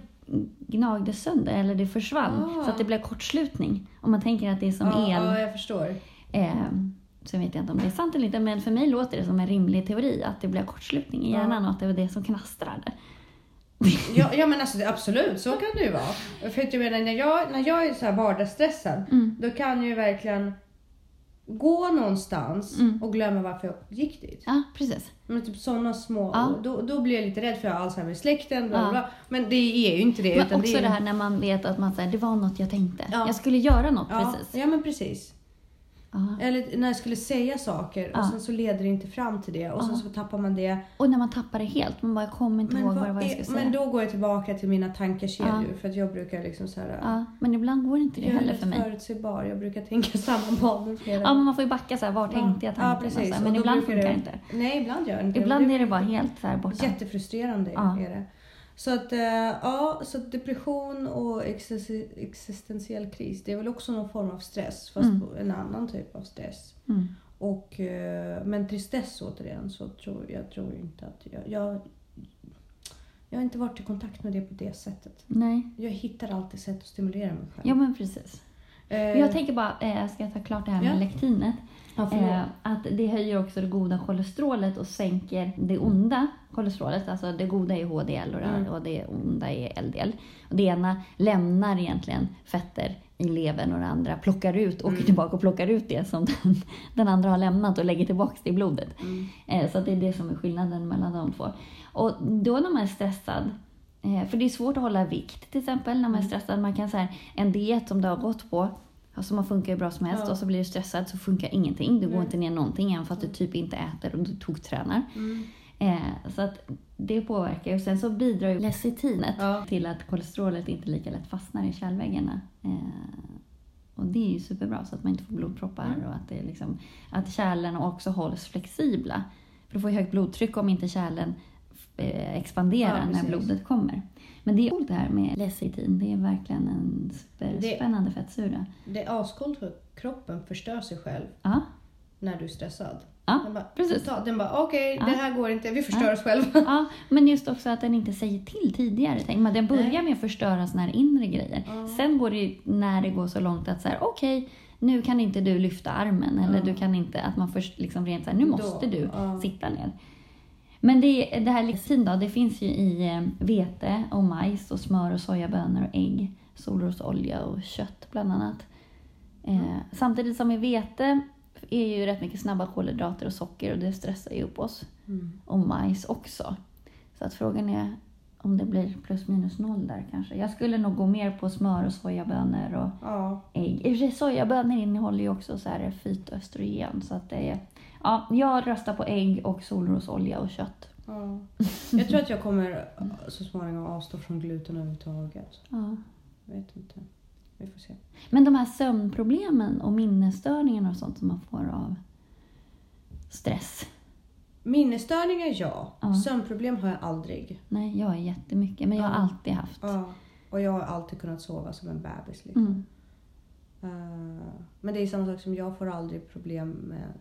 gnagde sönder, eller det försvann, Ah. så att det blev kortslutning. Om man tänker att det är som ja, el. Ja, jag förstår. Eh, så jag vet inte om det är sant eller inte, men för mig låter det som en rimlig teori att det blev kortslutning i hjärnan och att det var det som knastrade. [laughs] Ja, ja men alltså absolut, så kan det ju vara. För att jag menar, när jag, när jag är så här vardagsstressad, Mm. då kan ju verkligen gå någonstans Mm. och glömma varför jag gick dit. Ja, precis. Men typ sådana små, Ja. då, då blir jag lite rädd för jag har Alzheimer i släkten. Bla, Ja. bla. Men det är ju inte det. Men utan också det, är, det här när man vet att man säger det var något jag tänkte. Ja. Jag skulle göra något precis. Ja men precis. Ja. Eller när jag skulle säga saker Ja. och sen så leder det inte fram till det och sen Ja. så tappar man det. Och när man tappar det helt. Man bara, jag kommer inte Men, ihåg vad vad, jag är- ska säga. men då går jag tillbaka till mina tankekedjor Ja. för att jag brukar liksom så här. ja, men ibland går inte det jag är heller för mig. förutsägbar. Jag brukar tänka [laughs] samma banor flera Ja, men man får ju backa så här, var tänkte jag Ja, tanken? och precis. så här. Och Men ibland funkar det inte. Nej, ibland gör det inte Ibland det. är det bara helt så här borta. Jättefrustrerande Ja. är det. Så att, eh, ja, så att depression och existen- existentiell kris, det är väl också någon form av stress, fast Mm. en annan typ av stress. Mm. Och, eh, men tristess återigen, så tror jag tror inte att jag, jag... Jag har inte varit i kontakt med det på det sättet. Nej, Jag hittar alltid sätt att stimulera mig själv. ja men precis. Eh, Jag tänker bara, eh, ska jag ta klart det här med Ja. lektinet? Ja. Eh, att det höjer också det goda kolesterolet och sänker det onda kolesterolet. Alltså det goda är HDL och det, Mm. och det onda är LDL. Och det ena lämnar egentligen fetter i levern och det andra plockar ut, åker Mm. tillbaka och plockar ut det som [laughs] den, den andra har lämnat och lägger tillbaka det i blodet. Mm. Eh, Så det är det som är skillnaden mellan de två. Och då när man är stressad, eh, för det är svårt att hålla vikt till exempel när man Mm. är stressad. Man kan säga en diet som du har gått på, som har funkat hur bra som helst Ja. och så blir du stressad så funkar ingenting. Du går Nej. inte ner någonting även fast du typ inte äter och du toktränar. Mm. Eh, så att det påverkar. Och sen så bidrar ju lecitinet Ja. till att kolesterolet inte lika lätt fastnar i kärlväggarna. Eh, och det är ju superbra så att man inte får blodproppar Mm. och att, det liksom, att kärlen också hålls flexibla. För du får ju högt blodtryck om inte kärlen eh, expanderar Ja, när blodet kommer. Men det är coolt det här med lecitin. Det är verkligen en superspännande fettsura. Det är ascoolt för kroppen förstör sig själv Ja, när du är stressad. ja, Den bara, precis. Den bara, okej, Ja. det här går inte, vi förstör Ja. oss själva. [laughs] Ja, men just också att den inte säger till tidigare. Tänk, men den börjar Nej. med att förstöra såna här inre grejer. Ja. Sen går det ju, när det går så långt att så här, okej, nu kan inte du lyfta armen. Eller Ja. du kan inte, att man först liksom rent så här, nu Då, måste du ja. sitta ner. Men det, det här lectin då, det finns ju i eh, vete och majs och smör och sojabönor och ägg. Solrosolja och kött bland annat. Eh, samtidigt som i vete är ju rätt mycket snabba kolhydrater och socker och det stressar ju upp oss Mm. och majs också. Så att frågan är om det blir plus minus noll där kanske. Jag skulle nog gå mer på smör och sojabönor och Ja, ägg. Sojabönor innehåller ju också så här fytoöstrogen. Så att det är, ja, jag röstar på ägg och solrosolja och kött. ja. Jag tror att jag kommer så småningom avstå från gluten överhuvudtaget. Ja. Jag vet inte. Vi får se. Men de här sömnproblemen och minnesstörningarna och sånt som man får av stress. Minnesstörningar, ja. Ja. Sömnproblem har jag aldrig. Nej, jag har jättemycket. Men jag har alltid haft. Ja. Och jag har alltid kunnat sova som en bebis. Liksom. Mm. Eh, men det är samma sak som jag får aldrig problem med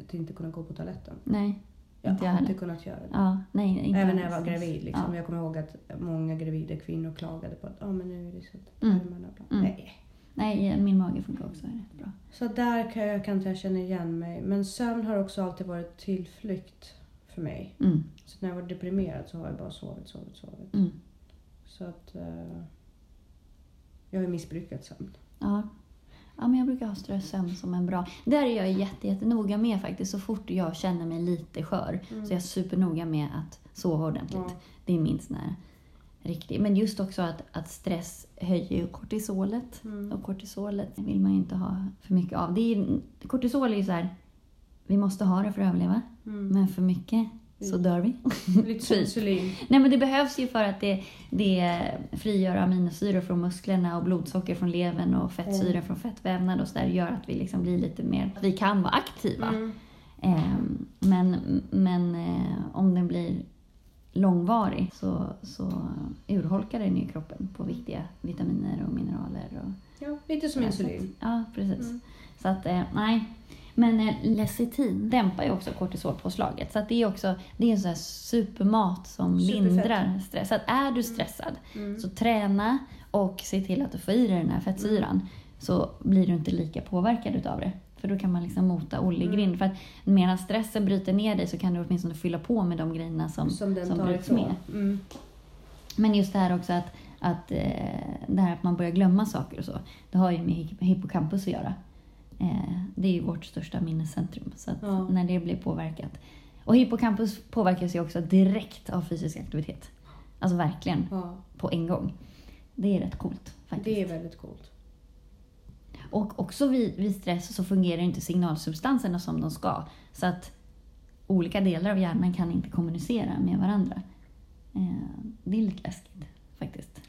att inte kunna gå på toaletten. Nej, Jag Inte har alltid heller. kunnat göra det. ja, nej, inte Även när jag var gravid. Liksom. Ja. Jag kommer ihåg att många gravida kvinnor klagade på att ah, men nu är det så att Mm. Mm. Nej. Nej, min mage funkar också rätt bra. Så där kan jag, kan inte jag känna igen mig. Men sömn har också alltid varit tillflykt för mig. Mm. Så när jag var deprimerad så har jag bara sovit, sovit, sovit. Mm. Så att eh, jag har missbrukat sömn. Ja. Ja, men jag brukar ha strösömn som en bra... Där är jag jätte, jättenoga med faktiskt. Så fort jag känner mig lite skör så är jag supernoga med att sova ordentligt. Ja. Det är min sån här riktig... Men just också att, att stress höjer kortisolet. Mm. Och kortisolet vill man ju inte ha för mycket av. Det är, kortisol är ju så här... Vi måste ha det för att överleva. Mm. Men för mycket så dör vi. Lite [laughs] som Typ. insulin. Nej men det behövs ju för att det, det frigör aminosyror från musklerna och blodsocker från levern och fettsyra Mm. från fettvävnad och så där gör att vi liksom blir lite mer, vi kan vara aktiva. Mm. Ehm, men men eh, om den blir långvarig så, så urholkar den ju kroppen på viktiga vitaminer och mineraler. Och, Ja, lite som insulin. Ja, precis. Mm. Så att, eh, nej. Men eh, lecitin dämpar ju också kortisolpåslaget. Så det är också det är en sån här supermat som Superfett. lindrar stress. Så att är du stressad, Mm. så träna och se till att du får i dig den här fettsyran. Så blir du inte lika påverkad utav det. För då kan man liksom mota Olle i Mm. grind. För att medan stressen bryter ner dig så kan du åtminstone fylla på med de grejerna som, Som den som bryts ifrån. med. Mm. Men just det här också att, att, eh, det här att man börjar glömma saker och så. Det har ju med hi- hippocampus att göra. Eh, det är ju vårt största minnescentrum. Så att Ja. när det blir påverkat. Och hippocampus påverkas ju också direkt av fysisk aktivitet. Alltså verkligen, Ja, på en gång. Det är rätt coolt faktiskt. det är väldigt coolt. Och också vid, vid stress så fungerar inte signalsubstanserna som de ska. Så att olika delar av hjärnan kan inte kommunicera med varandra. Eh, det är lite läskigt faktiskt.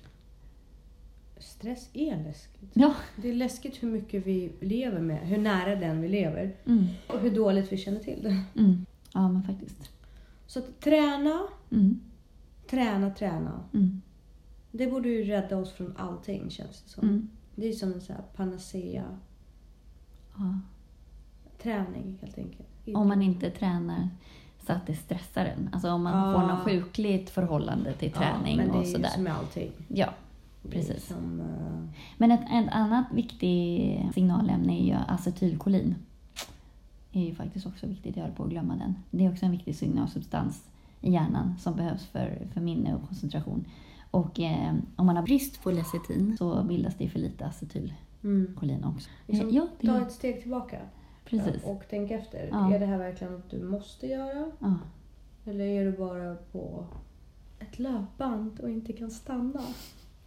Stress är läskigt. Ja. Det är läskigt hur mycket vi lever med, hur nära den vi lever Mm. och hur dåligt vi känner till det. Mm. Ja, men faktiskt. Så att träna, Mm. träna, träna. Mm. Det borde ju rädda oss från allting känns det som. Mm. Det är som en sån här panacea. Ja. Träning helt enkelt. Om man inte tränar så att det stressar en. Alltså om man Ja. får något sjukligt förhållande till träning ja, men det är och sådär. som med allting. Ja, precis. Som, eh, Men ett, ett annat viktigt signalämne är ju acetylkolin. Det är ju faktiskt också viktigt, jag håller på att glömma den. Det är också en viktig signalsubstans i hjärnan som behövs för, för minne och koncentration. Och eh, om man har brist på lecitin så bildas det för lite acetylkolin mm. också. liksom, ja, det Ta ett steg tillbaka precis. och tänk efter. Ja. Är det här verkligen något du måste göra? Ja. Eller är du bara på ett löpband och inte kan stanna?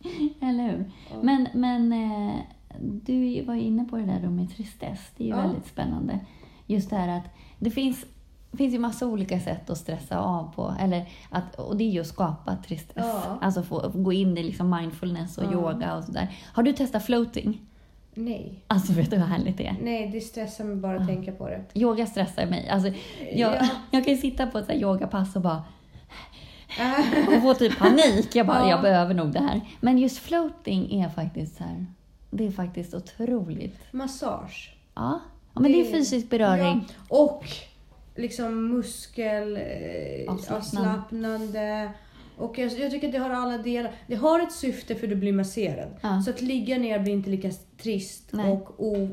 [laughs] Eller hur? Ja. Men, men eh, du var ju inne på det där med tristess. Det är ju Ja. väldigt spännande. Just det här att det finns, finns ju massa olika sätt att stressa av på. Eller att, och det är ju att skapa tristess. Ja. Alltså få, gå in i liksom mindfulness och Ja. yoga och sådär. Har du testat floating? Nej. Alltså vet du hur härligt det är? Nej, det stressar mig bara att tänka på det. Yoga stressar mig. Alltså, jag, Ja. jag kan ju sitta på ett yogapass och bara [laughs] och få typ panik. Jag bara, Ja. jag behöver nog det här. Men just floating är faktiskt så här. Det är faktiskt otroligt. Massage. Ja, ja men det är Det- fysisk beröring. Ja, och liksom muskel... Eh. Och jag, jag tycker att det har alla delar. Det har ett syfte för du blir masserad. Ja. Så att ligga ner blir inte lika trist Nej. och o,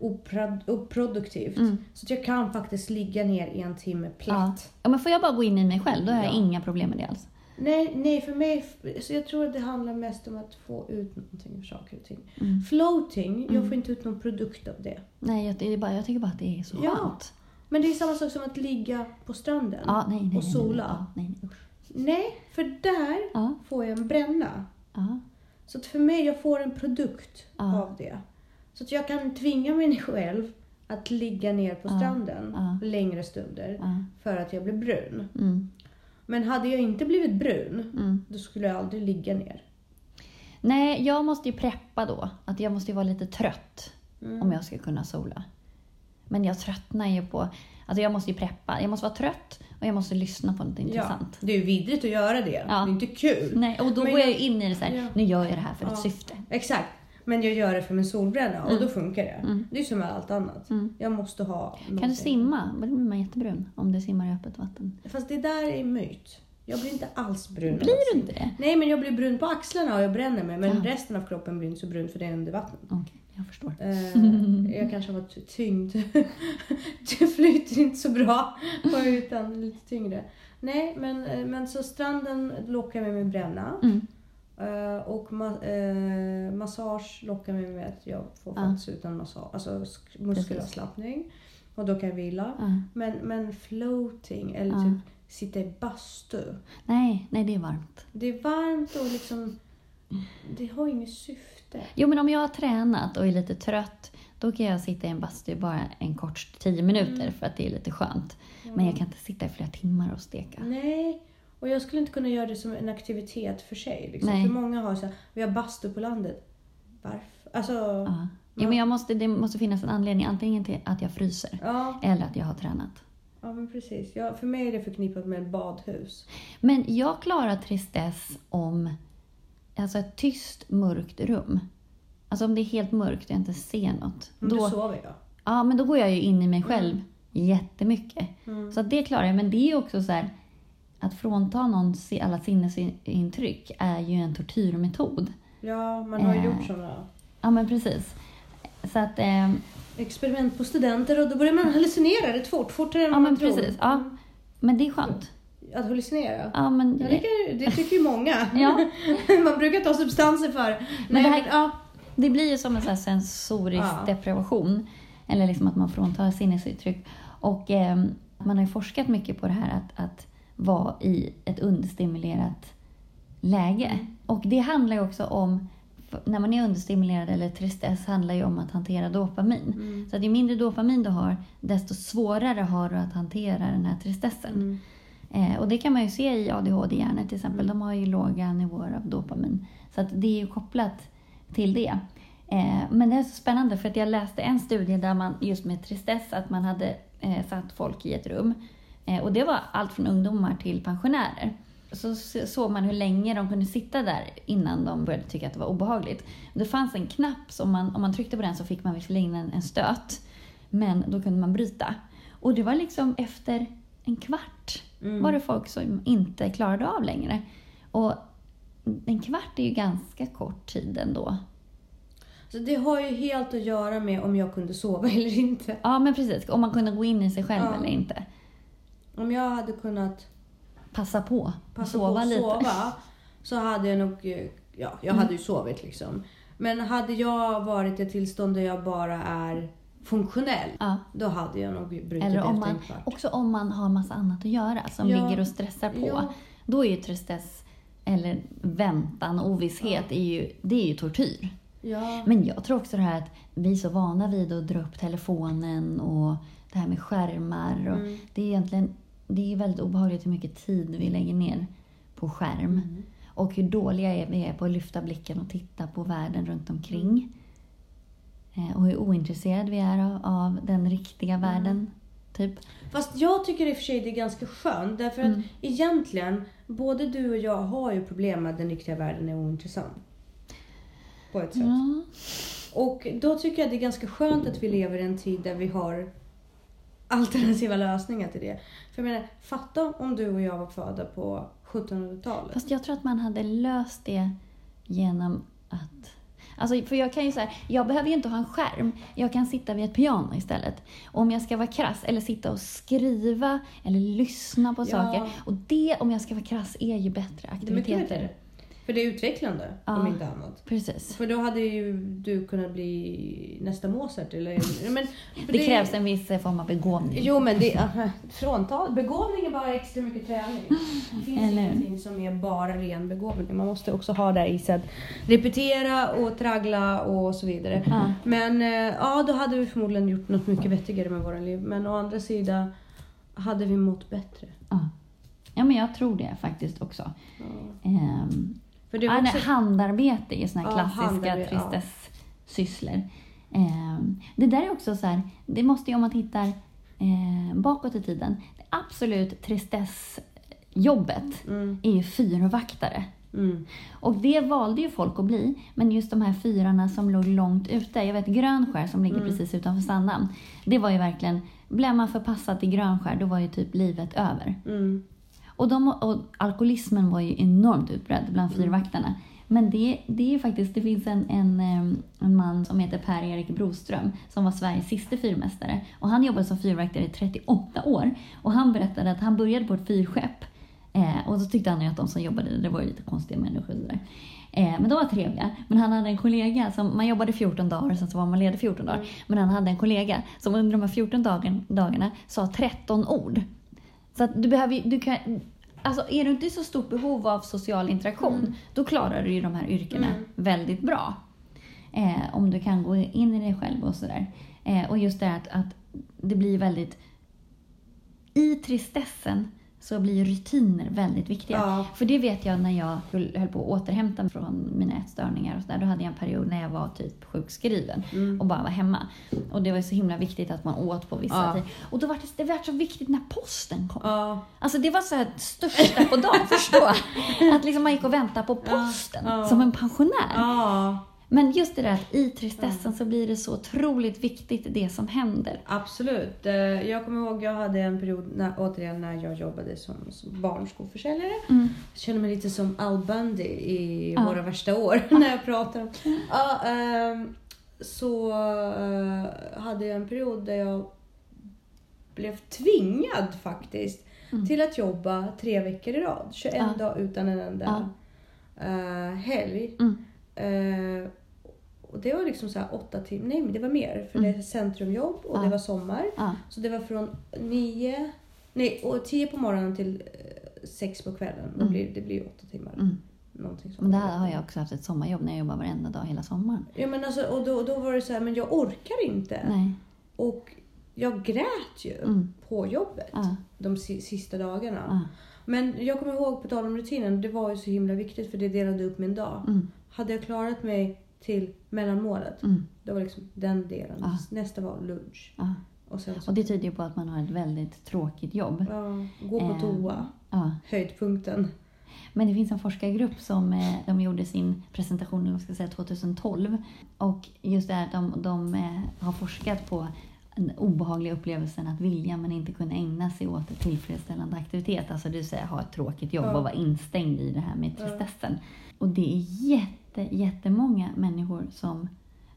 oprod, oproduktivt. Mm. Så att jag kan faktiskt ligga ner i en timme Ja. platt. ja, men får jag bara gå in i mig själv, då har jag Ja. inga problem med det alls. Nej, nej, för mig... Så jag tror att det handlar mest om att få ut någonting av saker och ting. Mm. Floating, jag Mm. får inte ut någon produkt av det. Nej, jag, det bara, jag tycker bara att det är så Ja. skönt. Men det är samma sak som att ligga på stranden Ja, nej, nej, och nej, nej, sola. Ja, nej, nej, usch. Nej, för där Ja, får jag en bränna. ja, Så att för mig, jag får en produkt Ja. av det. Så att jag kan tvinga mig själv att ligga ner på Ja. stranden Ja. längre stunder ja. för att jag blir brun. Mm, Men hade jag inte blivit brun, mm. då skulle jag aldrig ligga ner. Nej, jag måste ju preppa då. Att jag måste ju vara lite trött Mm. om jag ska kunna sola. Men jag tröttnar ju på... Alltså jag måste ju preppa. Jag måste vara trött och jag måste lyssna på något intressant. Det är ju vidrigt att göra det. Ja. Det är inte kul. Nej, och då Men går jag ju in i det så här, Ja. nu gör jag det här för ett Ja. syfte. Exakt. Men jag gör det för min solbränna och Mm. då funkar det. Mm. Det är som med allt annat. Mm. Jag måste ha Kan du någonting. simma? Då blir man jättebrun om du simmar i öppet vatten. Fast det där är myt. Jag blir inte alls brun. Blir du inte det? Nej, men jag blir brun på axlarna och jag bränner mig. Men Ja. resten av kroppen blir inte så brun för det är under vattnet. Okej, jag förstår. Eh, jag kanske har varit tyngd. [laughs] det flyter inte så bra bara utan lite tyngre. Nej, men, eh, men så stranden lockar mig med bränna. Mm. Eh, och ma- eh, massage lockar mig med att jag får Ja. faktiskt ut en massage, alltså sk- muskelavslappning. Och då kan jag vila. Ja. Men, men floating eller Ja. typ sitta i bastu. Nej, nej, det är varmt. Det är varmt och liksom, det har inget syfte. Jo, men om jag har tränat och är lite trött, då kan jag sitta i en bastu bara en kort tio minuter Mm. för att det är lite skönt. Men jag kan inte sitta i flera timmar och steka. Nej, och jag skulle inte kunna göra det som en aktivitet för sig. Liksom. Nej. För många har så här, vi har bastu på landet. Varför? Alltså, ja. Ja. Men jag måste, det måste finnas en anledning, antingen till att jag fryser Ja, eller att jag har tränat. men precis. Ja, för mig är det förknippat med ett badhus. Men jag klarar tristess om alltså ett tyst, mörkt rum. Alltså om det är helt mörkt och jag inte ser något. Men Då, då sover jag. ja, men då går jag ju in i mig själv jättemycket. Mm. Så det klarar jag. Men det är också så här, att frånta någon alla sinnesintryck är ju en tortyrmetod. Ja, man har ju Eh. gjort sådana Ja, men precis. Så att, eh, experiment på studenter och då börjar man hallucinera rätt fort. Fortare än Ja, man men tror. precis. Ja. Men det är skönt. Att hallucinera? Ja, men, det, ju- det tycker ju många. Ja. [laughs] man brukar ta substanser för. Men det här- ja. Det blir ju som en sån sensorisk Ja. deprivation. Eller liksom att man fråntar sinnesuttryck. Och eh, man har ju forskat mycket på det här att, att vara i ett understimulerat läge. Och det handlar ju också om, när man är understimulerad eller tristess handlar ju om att hantera dopamin. Mm. Så att ju mindre dopamin du har, desto svårare har du att hantera den här tristessen. Mm. Eh, och det kan man ju se i ADHD-hjärnor till exempel. Mm. De har ju låga nivåer av dopamin. Så att det är ju kopplat till det. Eh, men det är så spännande för att jag läste en studie där man just med tristess, att man hade eh, satt folk i ett rum. Eh, och det var allt från ungdomar till pensionärer. Så såg man hur länge de kunde sitta där innan de började tycka att det var obehagligt. Det fanns en knapp som man, om man tryckte på den så fick man visserligen en, en stöt. Men då kunde man bryta. Och det var liksom efter en kvart Mm. var det folk som inte klarade av längre. Och en kvart är ju ganska kort tid ändå. Så det har ju helt att göra med om jag kunde sova [laughs] eller inte. Ja, men precis. Om man kunde gå in i sig själv Ja. eller inte. Om jag hade kunnat Passa på passa sova på att lite. sova så hade jag nog, eh, ja, jag hade ju sovit liksom. Men hade jag varit i ett tillstånd där jag bara är funktionell, Ja. då hade jag nog brutit Eller om man, också om man har massa annat att göra som Ja. ligger och stressar på. Ja. Då är ju tristess eller väntan ovisshet är ju, det är ju tortyr. Ja. Men jag tror också det här att vi är så vana vid att dra upp telefonen och det här med skärmar. Och Mm. Det är egentligen det är väldigt obehagligt hur mycket tid vi lägger ner på skärm. Mm. Och hur dåliga vi är på att lyfta blicken och titta på världen runt omkring. Eh, Och hur ointresserade vi är av, den riktiga Mm. världen. Typ. Fast jag tycker i och för sig det är ganska skönt. Därför att Mm. egentligen, både du och jag har ju problem med att den riktiga världen är ointressant. På ett sätt. Ja. Och då tycker jag det är ganska skönt att vi lever i en tid där vi har alternativa lösningar till det. För jag menar, fatta om du och jag var födda på 1700-talet. Fast jag tror att man hade löst det genom att... Alltså, för jag kan ju säga, jag behöver ju inte ha en skärm. Jag kan sitta vid ett piano istället. Om jag ska vara krass, eller sitta och skriva, eller lyssna på Ja. saker. Och det, om jag ska vara krass, är ju bättre aktiviteter. För det är utvecklande, Ja. om inte annat. Precis. För då hade ju du kunnat bli nästa Mozart. Eller, men, för Det krävs en viss form av begåvning. Jo men det, aha, fråntal, begåvning är bara extra mycket träning. [laughs] Det finns Eller ingenting som är bara ren begåvning. Man måste också ha det i sig att repetera och traggla och så vidare. Ja. Men eh, ja, då hade vi förmodligen gjort något mycket vettigare med våra liv. Men å andra sidan hade vi mått bättre. Ja. ja, men jag tror det faktiskt också. Ja. Ehm, För det ja, var nej, också... handarbete är såna här Ja, klassiska handarbete, ja. Ehm, det där är också så här, det måste ju om man tittar eh, bakåt i tiden, det absolut tristessjobbet Mm, är ju fyrvaktare. mm, Och det valde ju folk att bli, men just de här fyrarna som låg långt ute, jag vet Grönskär som ligger Mm. precis utanför Sandhamn, det var ju verkligen, blev man förpassad till Grönskär då var ju typ livet över. mm. Och, de, och alkoholismen var ju enormt utbredd bland Mm. fyrvaktarna. Men det, det är faktiskt, det finns en, en, en man som heter Per-Erik Broström som var Sveriges sista fyrmästare. Och han jobbade som fyrvaktare i 38 år. Och han berättade att han började på ett fyrskepp. Eh, och då tyckte han ju att de som jobbade där, det var lite konstiga människor. och sådär. Eh, men de var trevliga. Men han hade en kollega som, man jobbade 14 dagar, sen så var man ledig 14 dagar. Men han hade en kollega som under de här 14 dagen, dagarna sa 13 ord. Så att du behöver du kan, alltså är du inte i så stort behov av social interaktion, då klarar du ju de här yrkena Mm. väldigt bra. Eh, om du kan gå in i dig själv och sådär. Eh, och just det att, att det blir väldigt... I tristessen så blir rutiner väldigt viktiga. Ja. För det vet jag när jag höll på att återhämta mig från mina ätstörningar och så där. Då hade jag en period när jag var typ sjukskriven Mm. och bara var hemma. Och det var så himla viktigt att man åt på vissa Ja. tider. Och då var det, det var så viktigt när posten kom. Ja. Alltså det var så här största på dagen, [laughs] förstå! Att liksom man gick och väntade på posten som en pensionär. Men just det där att i tristessen så blir det så otroligt viktigt det som händer. Absolut. Eh, Jag kommer ihåg jag hade en period, när, återigen när jag jobbade som, som barnskoförsäljare. Mm. Jag känner mig lite som Al Bundy i Ja. Våra värsta år [laughs] när jag pratar om... [laughs] Ja, ehm, så eh, hade jag en period där jag blev tvingad faktiskt Mm. till att jobba tre veckor i rad. 21 Ja. dagar utan en enda Ja. eh, helg. Mm. Och det var liksom så här åtta timmar, nej men det var mer. För det är centrumjobb och Ja. det var sommar. Ja. Så det var från nio, nej och tio på morgonen till eh, sex på kvällen. Mm. blir, det blir ju åtta timmar. Mm. Någonting sånt. Men där har jag också haft ett sommarjobb när jag jobbar varenda dag hela sommaren. Ja men alltså, och då, då var det så här, men jag orkar inte. Nej. Och jag grät ju Mm. på jobbet Ja. de si- sista dagarna. Men jag kommer ihåg, på tal om rutinen, det var ju så himla viktigt för det delade upp min dag. Mm. Hade jag klarat mig till mellanmålet, Mm. det var liksom den delen. Ja. Nästa var lunch. Ja. Och så, Och det tyder ju på att man har ett väldigt tråkigt jobb. ja, gå på Eh, toa. Ja. Höjdpunkten. Men det finns en forskargrupp som eh, de gjorde sin presentation eller ska säga, 2012. Och just det här att de, de eh, har forskat på den obehagliga upplevelsen att vilja men inte kunna ägna sig åt tillfredsställande aktivitet. Alltså vill säga ha ett tråkigt jobb Ja. och vara instängd i det här med Ja. tristessen. Och det är jätte, jättemånga människor som,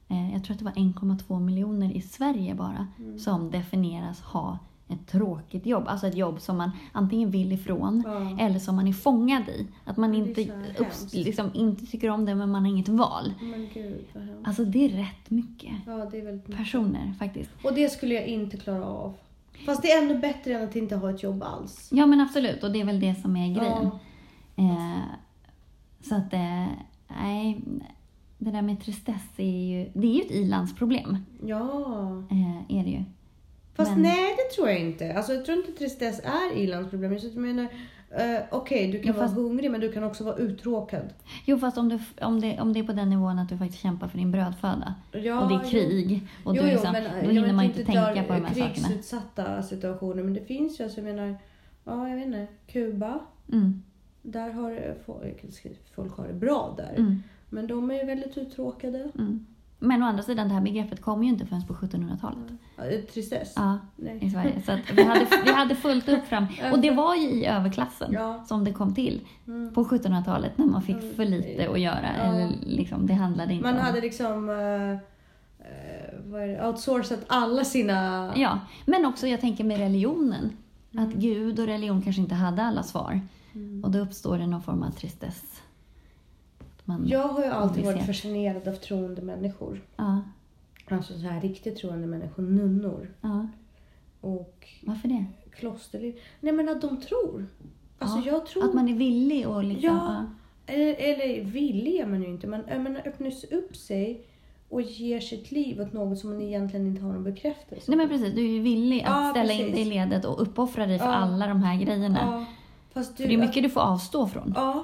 eh, jag tror att det var 1,2 miljoner i Sverige bara, Mm. som definieras ha ett tråkigt jobb. Alltså ett jobb som man antingen vill ifrån Ja. eller som man är fångad i. Att man inte, hemskt. liksom, inte tycker om det men man har inget val. Men gud. Alltså det är rätt mycket Ja, är mycket. personer faktiskt. Och det skulle jag inte klara av. Fast det är ändå bättre än att inte ha ett jobb alls. Ja men absolut och det är väl det som är grejen. Ja. Eh, så att, eh, nej, det där med tristess är ju, det är ju ett ilandsproblem. ja. Eh, är det ju. Fast Men- nej, det tror jag inte. Alltså, jag tror inte tristess är ilandsproblem. Jag menar, uh, okej, du kan vara fast- hungrig men du kan också vara uttråkad. Jo fast om, du, om, det, om det är på den nivån att du faktiskt kämpar för din brödföda Ja, och det är jo. krig och jo, du jo, liksom, men då hinner man inte tänka på de här sakerna. krigsutsatta situationer. Men det finns ju, alltså, jag menar, ja jag vet inte, Kuba. Mm, Där har folk, folk har det bra där. mm, Men de är ju väldigt uttråkade. mm. Men å andra sidan, det här begreppet kom ju inte förrän på 1700-talet. Ja, eh, Tristess? Ja, Nej. i Sverige. Så att vi, hade, vi hade fullt upp fram. [laughs] Och det var ju i överklassen Ja. som det kom till Mm. på 1700-talet när man fick Mm. för lite att göra. Ja. Eller liksom, det handlade inte Man om... hade liksom eh, eh, är det, outsourcat alla sina... Ja, men också jag tänker med religionen. Mm. Att Gud och religion kanske inte hade alla svar. Mm. Och då uppstår det någon form av tristess. Man, Jag har ju alltid varit fascinerad av troende människor. ja, Alltså så här riktigt troende människor, nunnor. ja, Och varför det? klosterliv. Nej men att de tror. Alltså Ja, jag tror... Att man är villig och liksom... Ja. Eller, eller villig är man ju inte, men man öppnar upp sig och ger sitt liv åt något som man egentligen inte har någon bekräftelse Nej men precis, du är ju villig att Ja, ställa in precis. dig i ledet och uppoffra dig för Ja. alla de här grejerna. Ja, fast du, det är mycket du får avstå från. Ja,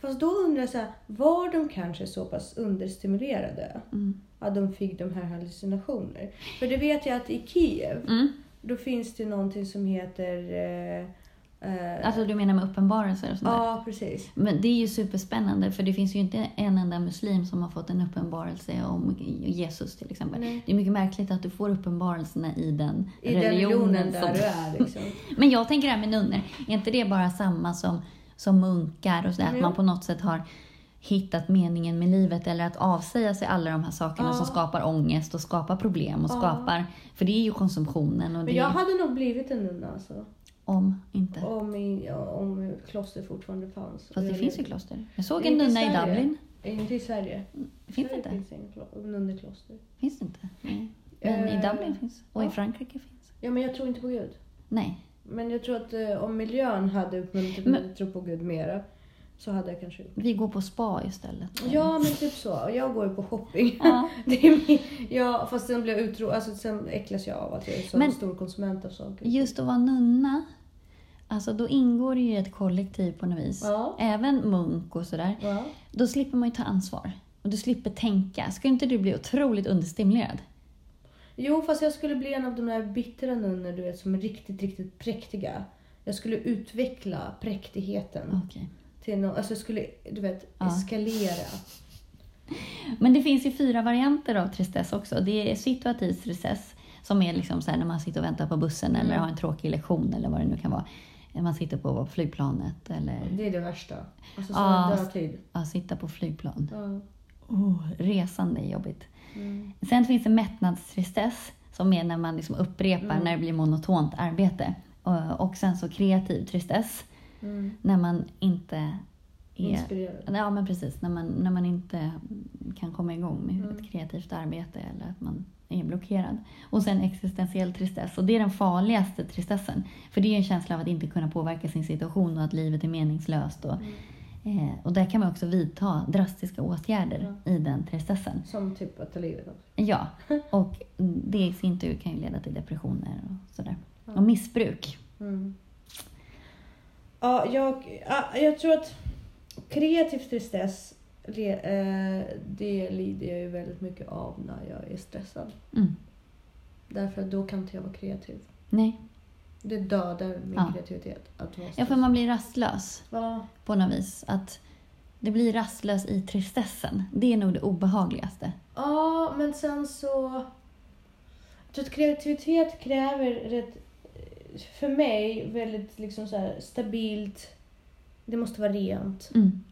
fast då undrar jag så här, var de kanske så pass understimulerade Mm. att de fick de här hallucinationer? För det vet jag att i Kiev, Mm. då finns det någonting som heter... Eh, Alltså du menar med uppenbarelser och sånt där? Ja, precis. Men det är ju superspännande för det finns ju inte en enda muslim som har fått en uppenbarelse om Jesus till exempel. Nej. Det är mycket märkligt att du får uppenbarelserna i den I den religionen där som- du är liksom. [laughs] Men jag tänker det här med nunnor, är inte det bara samma som, som munkar och sådär? Att Jo. man på något sätt har hittat meningen med livet eller att avsäga sig alla de här sakerna Ja. som skapar ångest och skapar problem och Ja. skapar... För det är ju konsumtionen och Men det jag hade nog blivit en nunna alltså. Om inte. Om, i, om kloster fortfarande fanns. Fast det finns ju kloster. Jag såg en nunna i. Dublin. Inte i Sverige. Det finns Sverige inte. finns klo- nunnekloster. Finns det inte? Nej. Men i Eh, Dublin finns. Och i. Frankrike finns. Ja, men jag tror inte på Gud. Nej. Men jag tror att eh, om miljön hade uppmuntrat mig att tro på Gud mera så hade jag kanske gjort Vi går på spa istället. Ja, men typ så. Jag går ju på shopping. Ja. [laughs] Det är min, ja, fast sen blir jag utro... Alltså sen äcklas jag av att jag är så Men- stor konsument av saker. Just att vara nunna, alltså då ingår det ju ett kollektiv på något vis. Ja. Även munk och sådär. Ja. Då slipper man ju ta ansvar. Och du slipper tänka. Ska inte du bli otroligt understimulerad? Jo, fast jag skulle bli en av de där bittra nunnor du vet som är riktigt, riktigt präktiga. Jag skulle utveckla präktigheten Okej. till något, alltså jag skulle, du vet, Ja. eskalera. Men det finns ju fyra varianter av tristess också. Det är situativ tristess, som är liksom så när man sitter och väntar på bussen eller Mm. har en tråkig lektion eller vad det nu kan vara. Man sitter på flygplanet eller Det är det värsta. Alltså Ja. sån dödtid. ja, sitta på flygplan. Ja. Oh, resande är jobbigt. Mm. Sen finns det mättnadstristess som är när man liksom upprepar Mm. när det blir monotont arbete. Och, och sen så kreativ tristess Mm. när man inte är Inspirerad. Ja, men precis. När man, när man inte kan komma igång med Mm. ett kreativt arbete eller att man är blockerad. Och sen existentiell tristess. Och det är den farligaste tristessen. För det är en känsla av att inte kunna påverka sin situation och att livet är meningslöst. Och, Mm. eh, och där kan man också vidta drastiska åtgärder i den tristessen. Som typ att ta livet av. Ja, [laughs] och det i sin tur kan ju leda till depressioner och sådär. Ja. Och missbruk. Mm. Ja, jag, ja, jag tror att kreativ tristess, det, eh, det lider jag ju väldigt mycket av när jag är stressad. Mm. Därför att då kan inte jag vara kreativ. Nej, Det dödar min Ja. kreativitet. Att vara ja, för man blir rastlös. Ja, på något vis. Att det blir rastlös i tristessen. Det är nog det obehagligaste. Ja, men sen så... Jag tror att kreativitet kräver rätt, för mig väldigt liksom så här stabilt. Det måste vara rent. Mm.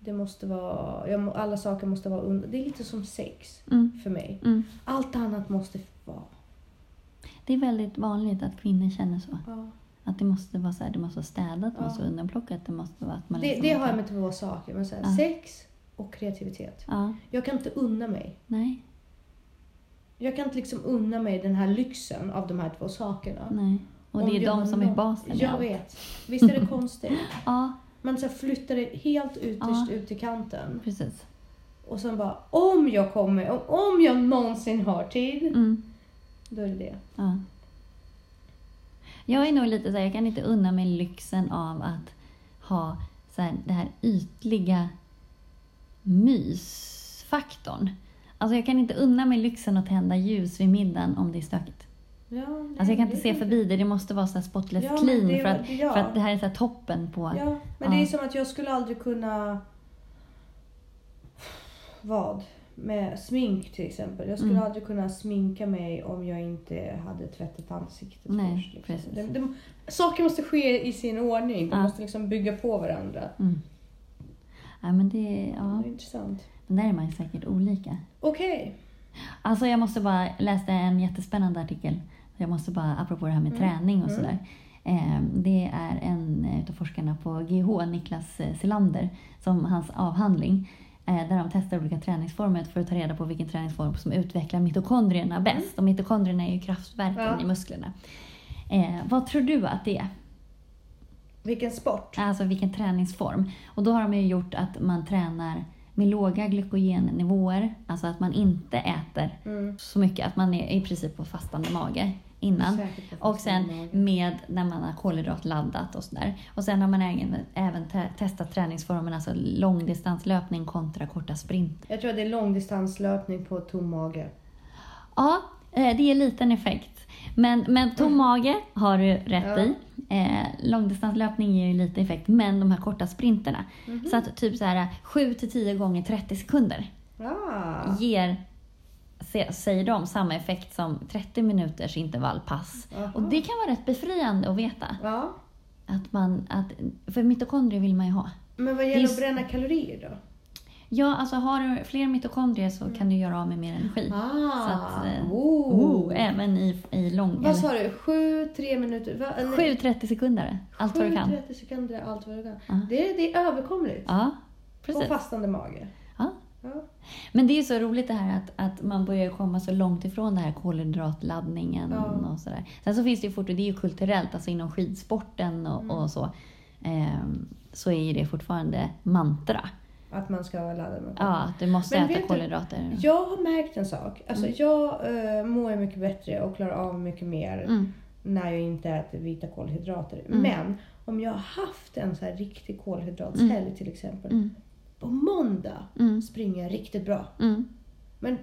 Det måste vara, jag, alla saker måste vara under. Det är lite som sex Mm. för mig. Mm. Allt annat måste vara. Det är väldigt vanligt att kvinnor känner så. Ja. Att det måste vara så här, det måste vara städat, det Ja. måste vara undanplockat, det måste vara att man Det, liksom det har jag med två saker. Men så här, Ja. Sex och kreativitet. Ja, Jag kan inte unna mig. nej, Jag kan inte liksom unna mig den här lyxen av de här två sakerna. nej. Och det är de som är basen Jag vet. Visst är det konstigt? [laughs] Ja, Man så flyttar det helt ytterst Ja. ut till kanten. precis. Och sen bara, om jag kommer, om, om jag någonsin har tid, Mm. då är det det. Ja. Jag är nog lite så här, jag kan inte unna mig lyxen av att ha så här, det här ytliga mysfaktorn. Alltså jag kan inte unna mig lyxen att tända ljus vid middagen om det är stökigt. Ja, det- Alltså jag kan inte se förbi det, det måste vara så här spotless Ja, clean det- för, att, ja. för att det här är så toppen på... Ja, men det är som att jag skulle aldrig kunna... Vad? Med smink till exempel. Jag skulle Mm. aldrig kunna sminka mig om jag inte hade tvättat ansiktet Nej, först. Liksom. precis. Det, det, saker måste ske i sin ordning. De måste liksom bygga på varandra. Mm. Ja, men det, ja. Det är intressant. Men där är man ju säkert olika. Okej. Alltså jag måste bara, läste en jättespännande artikel. Jag måste bara, apropå det här med Mm. träning och Mm. sådär. Eh, det är en av forskarna på GH, Niklas eh, Selander, som hans avhandling. Eh, där de testar olika träningsformer för att ta reda på vilken träningsform som utvecklar mitokondrierna bäst. Och mitokondrierna är ju kraftverken Ja. i musklerna. Eh, vad tror du att det är? Vilken sport? Alltså vilken träningsform. Och då har de ju gjort att man tränar med låga glykogennivåer. Alltså att man inte äter Mm. så mycket. Att man är i princip på fastande mage innan. Och sen med när man har kolhydratladdat och sådär. Och sen har man även, även te- testat träningsformen, alltså långdistanslöpning kontra korta sprint. Jag tror att det är långdistanslöpning på tom mage. Ja, eh, det ger liten effekt. Men, men tom mage har du rätt Ja. i. Eh, långdistanslöpning ger ju lite effekt, men de här korta sprinterna. Mhm. Så att typ så här 7-10 gånger 30 sekunder Ah. ger, säger de, samma effekt som 30 minuters intervallpass. Aha. Och det kan vara rätt befriande att veta. Ja. Att man, att, för mitokondrier vill man ju ha. Men vad gäller att bränna kalorier då? Ja, alltså har du fler mitokondrier så kan du göra av med mer energi. Mm. Ah. Så att, eh, oh. Oh, även i, i lång... Vad sa du? Sju, tre minuter? Va? eller- 7-30 sekunder. Allt vad du kan. 7-30 sekunder allt vad du kan. Ja. Det, är, det är överkomligt. Ja, På precis. fastande mage. Ja. Men det är så roligt det här att, att man börjar komma så långt ifrån det här kolhydratladdningen Ja. och sådär. Sen så finns det ju fortfarande, det är ju kulturellt, alltså inom skidsporten och, Mm. och så. ehm, så är ju det fortfarande mantra. Att man ska vara laddad med Ja, att du måste Men äta vet du, kolhydrater. Jag har märkt en sak. Alltså Mm. jag äh, mår mycket bättre och klarar av mycket mer Mm. när jag inte äter vita kolhydrater. Mm. Men om jag har haft en så här riktig kolhydratshelg Mm. till exempel. På måndag Mm. springer jag riktigt bra. Mm. Men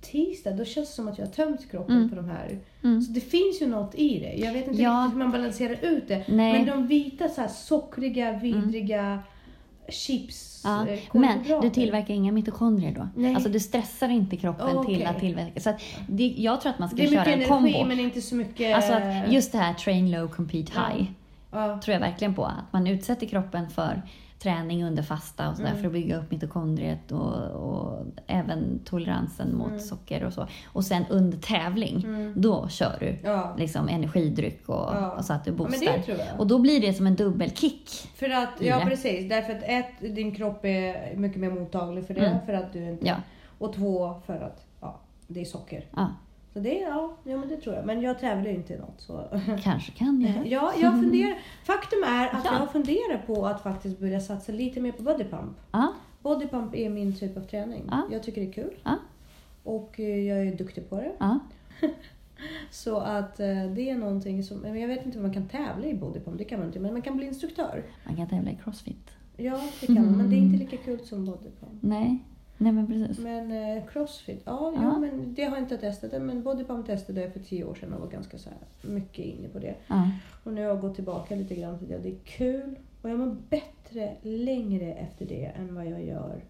tisdag, då känns det som att jag har tömt kroppen Mm. på de här. Mm. Så det finns ju något i det. Jag vet inte Ja. riktigt hur man balanserar ut det. Nej. Men de vita så här sockriga, vidriga chips, Ja, eh, men du tillverkar inga mitokondrier då? Nej. Alltså du stressar inte kroppen Oh, till att tillverka. Så att det, jag tror att man ska Det är köra mycket en energi kombo. men inte så mycket... Alltså att just det här train low, compete high ja. tror jag verkligen på. Att man utsätter kroppen för träning under fasta och sådär Mm. för att bygga upp mitokondriet och, och även toleransen mot Mm. socker och så. Och sen under tävling, Mm. då kör du Ja. liksom energidryck och, Ja. och så att du ja, boostar. jag. och då blir det som en dubbelkick. För att, ja precis, därför att ett, din kropp är mycket mer mottaglig för det. Mm. För att du inte... Ja. Och två, för att ja, det är socker. Så det, ja, ja men det tror jag. Men jag tävlar ju inte i något. Så. kanske kan jag. [laughs] Ja, jag funderar. Faktum är att Ja. jag funderar på att faktiskt börja satsa lite mer på bodypump. Ja, Bodypump är min typ av träning. Ja. Jag tycker det är kul. Ja. Och eh, jag är duktig på det. ja. [laughs] Så att eh, det är någonting som, men jag vet inte om man kan tävla i bodypump, det kan man inte, men man kan bli instruktör. Man kan tävla i crossfit. Ja, det kan man, men det är inte [laughs] lika kul som bodypump. Nej, nej men precis. Men eh, crossfit, ja, Ja. Jo, men det har jag inte testat. Men bodypump testade jag för tio år sedan och var ganska så här, mycket inne på det. Ja, Och nu har jag gått tillbaka lite grann till det. Det är kul och jag mår bättre längre efter det än vad jag gör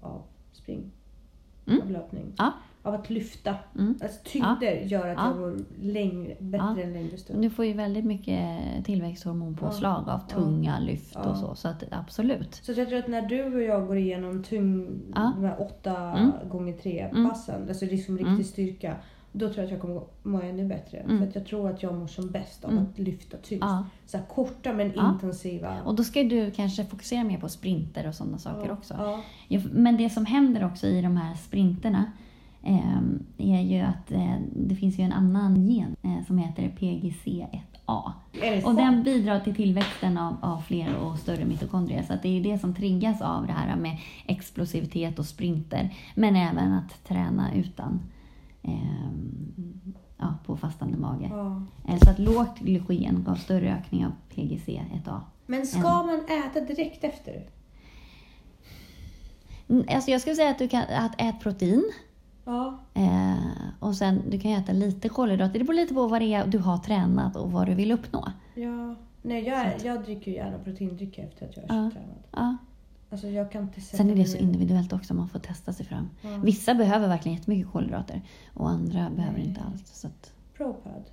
av spring. Mm. Av löpning. Ja. Av att lyfta. mm. Alltså tyngder gör att Ja. jag mår längre, bättre Ja. en längre stund. Du får ju väldigt mycket tillväxthormonpåslag av Ja. tunga lyft Ja. och så. Så att absolut. Så jag tror att när du och jag går igenom tung, Ja. de här åtta Mm. gånger tre Mm. passen, alltså liksom riktig Mm. styrka. Då tror jag att jag kommer må ännu bättre. Mm. För att jag tror att jag mår som bäst av Mm. att lyfta tyngst. Ja. Så här korta men Ja. intensiva. Och då ska du kanske fokusera mer på sprinter och sådana saker ja. också. Ja. Ja, men det som händer också i de här sprinterna är ju att eh, det finns ju en annan gen eh, som heter PGC1A. Är det Och den bidrar till tillväxten av, av fler och större mitokondrier. Så det är ju det som triggas av det här med explosivitet och sprinter. Men även att träna utan ehm, ja, på fastande mage. Ja. Eh, Så att lågt glykogen gav större ökning av PGC1A. Men ska Ja. man äta direkt efter? Alltså jag skulle säga att du kan att ät protein. Ja. Eh, och sen du kan ju äta lite kolhydrater. Det beror lite på vad det är du har tränat och vad du vill uppnå. ja. Nej, jag, jag dricker ju gärna proteindrycker efter att jag har Ja. tränat. Ja. Alltså jag kan inte Sen är det så individuellt också, man får testa sig fram. Ja. Vissa behöver verkligen jättemycket kolhydrater och andra behöver Nej. inte alls. Så att, Propad.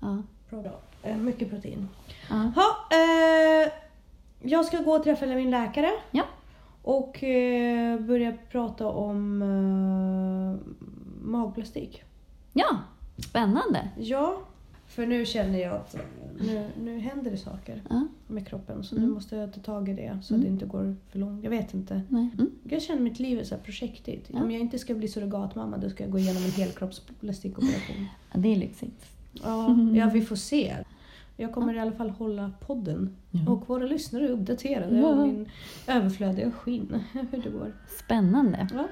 ja. Pro. Eh, mycket protein. Ja. Ha, eh, jag ska gå och träffa min läkare. Ja. Och eh, börja prata om eh, magplastik. ja, spännande. Ja, för nu känner jag att nu, nu händer det saker Ja. med kroppen. Så Mm. nu måste jag ta tag i det så Mm. att det inte går för långt. Jag vet inte. Nej. Mm. Jag känner mitt liv är så här projektigt. Ja. Om jag inte ska bli surrogatmamma då ska jag gå igenom en helkroppsplastik-operation. Ja, det är lyxigt. Ja, ja, vi får se. Jag kommer i alla fall hålla podden Ja. och våra lyssnare uppdaterade Ja. om min överflödiga skinn. Hur det går. Spännande. Ja,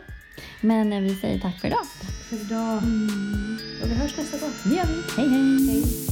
Men eh, vi säger tack för idag. för idag. Och vi hörs nästa gång. Det gör vi. Hej hej! Hej.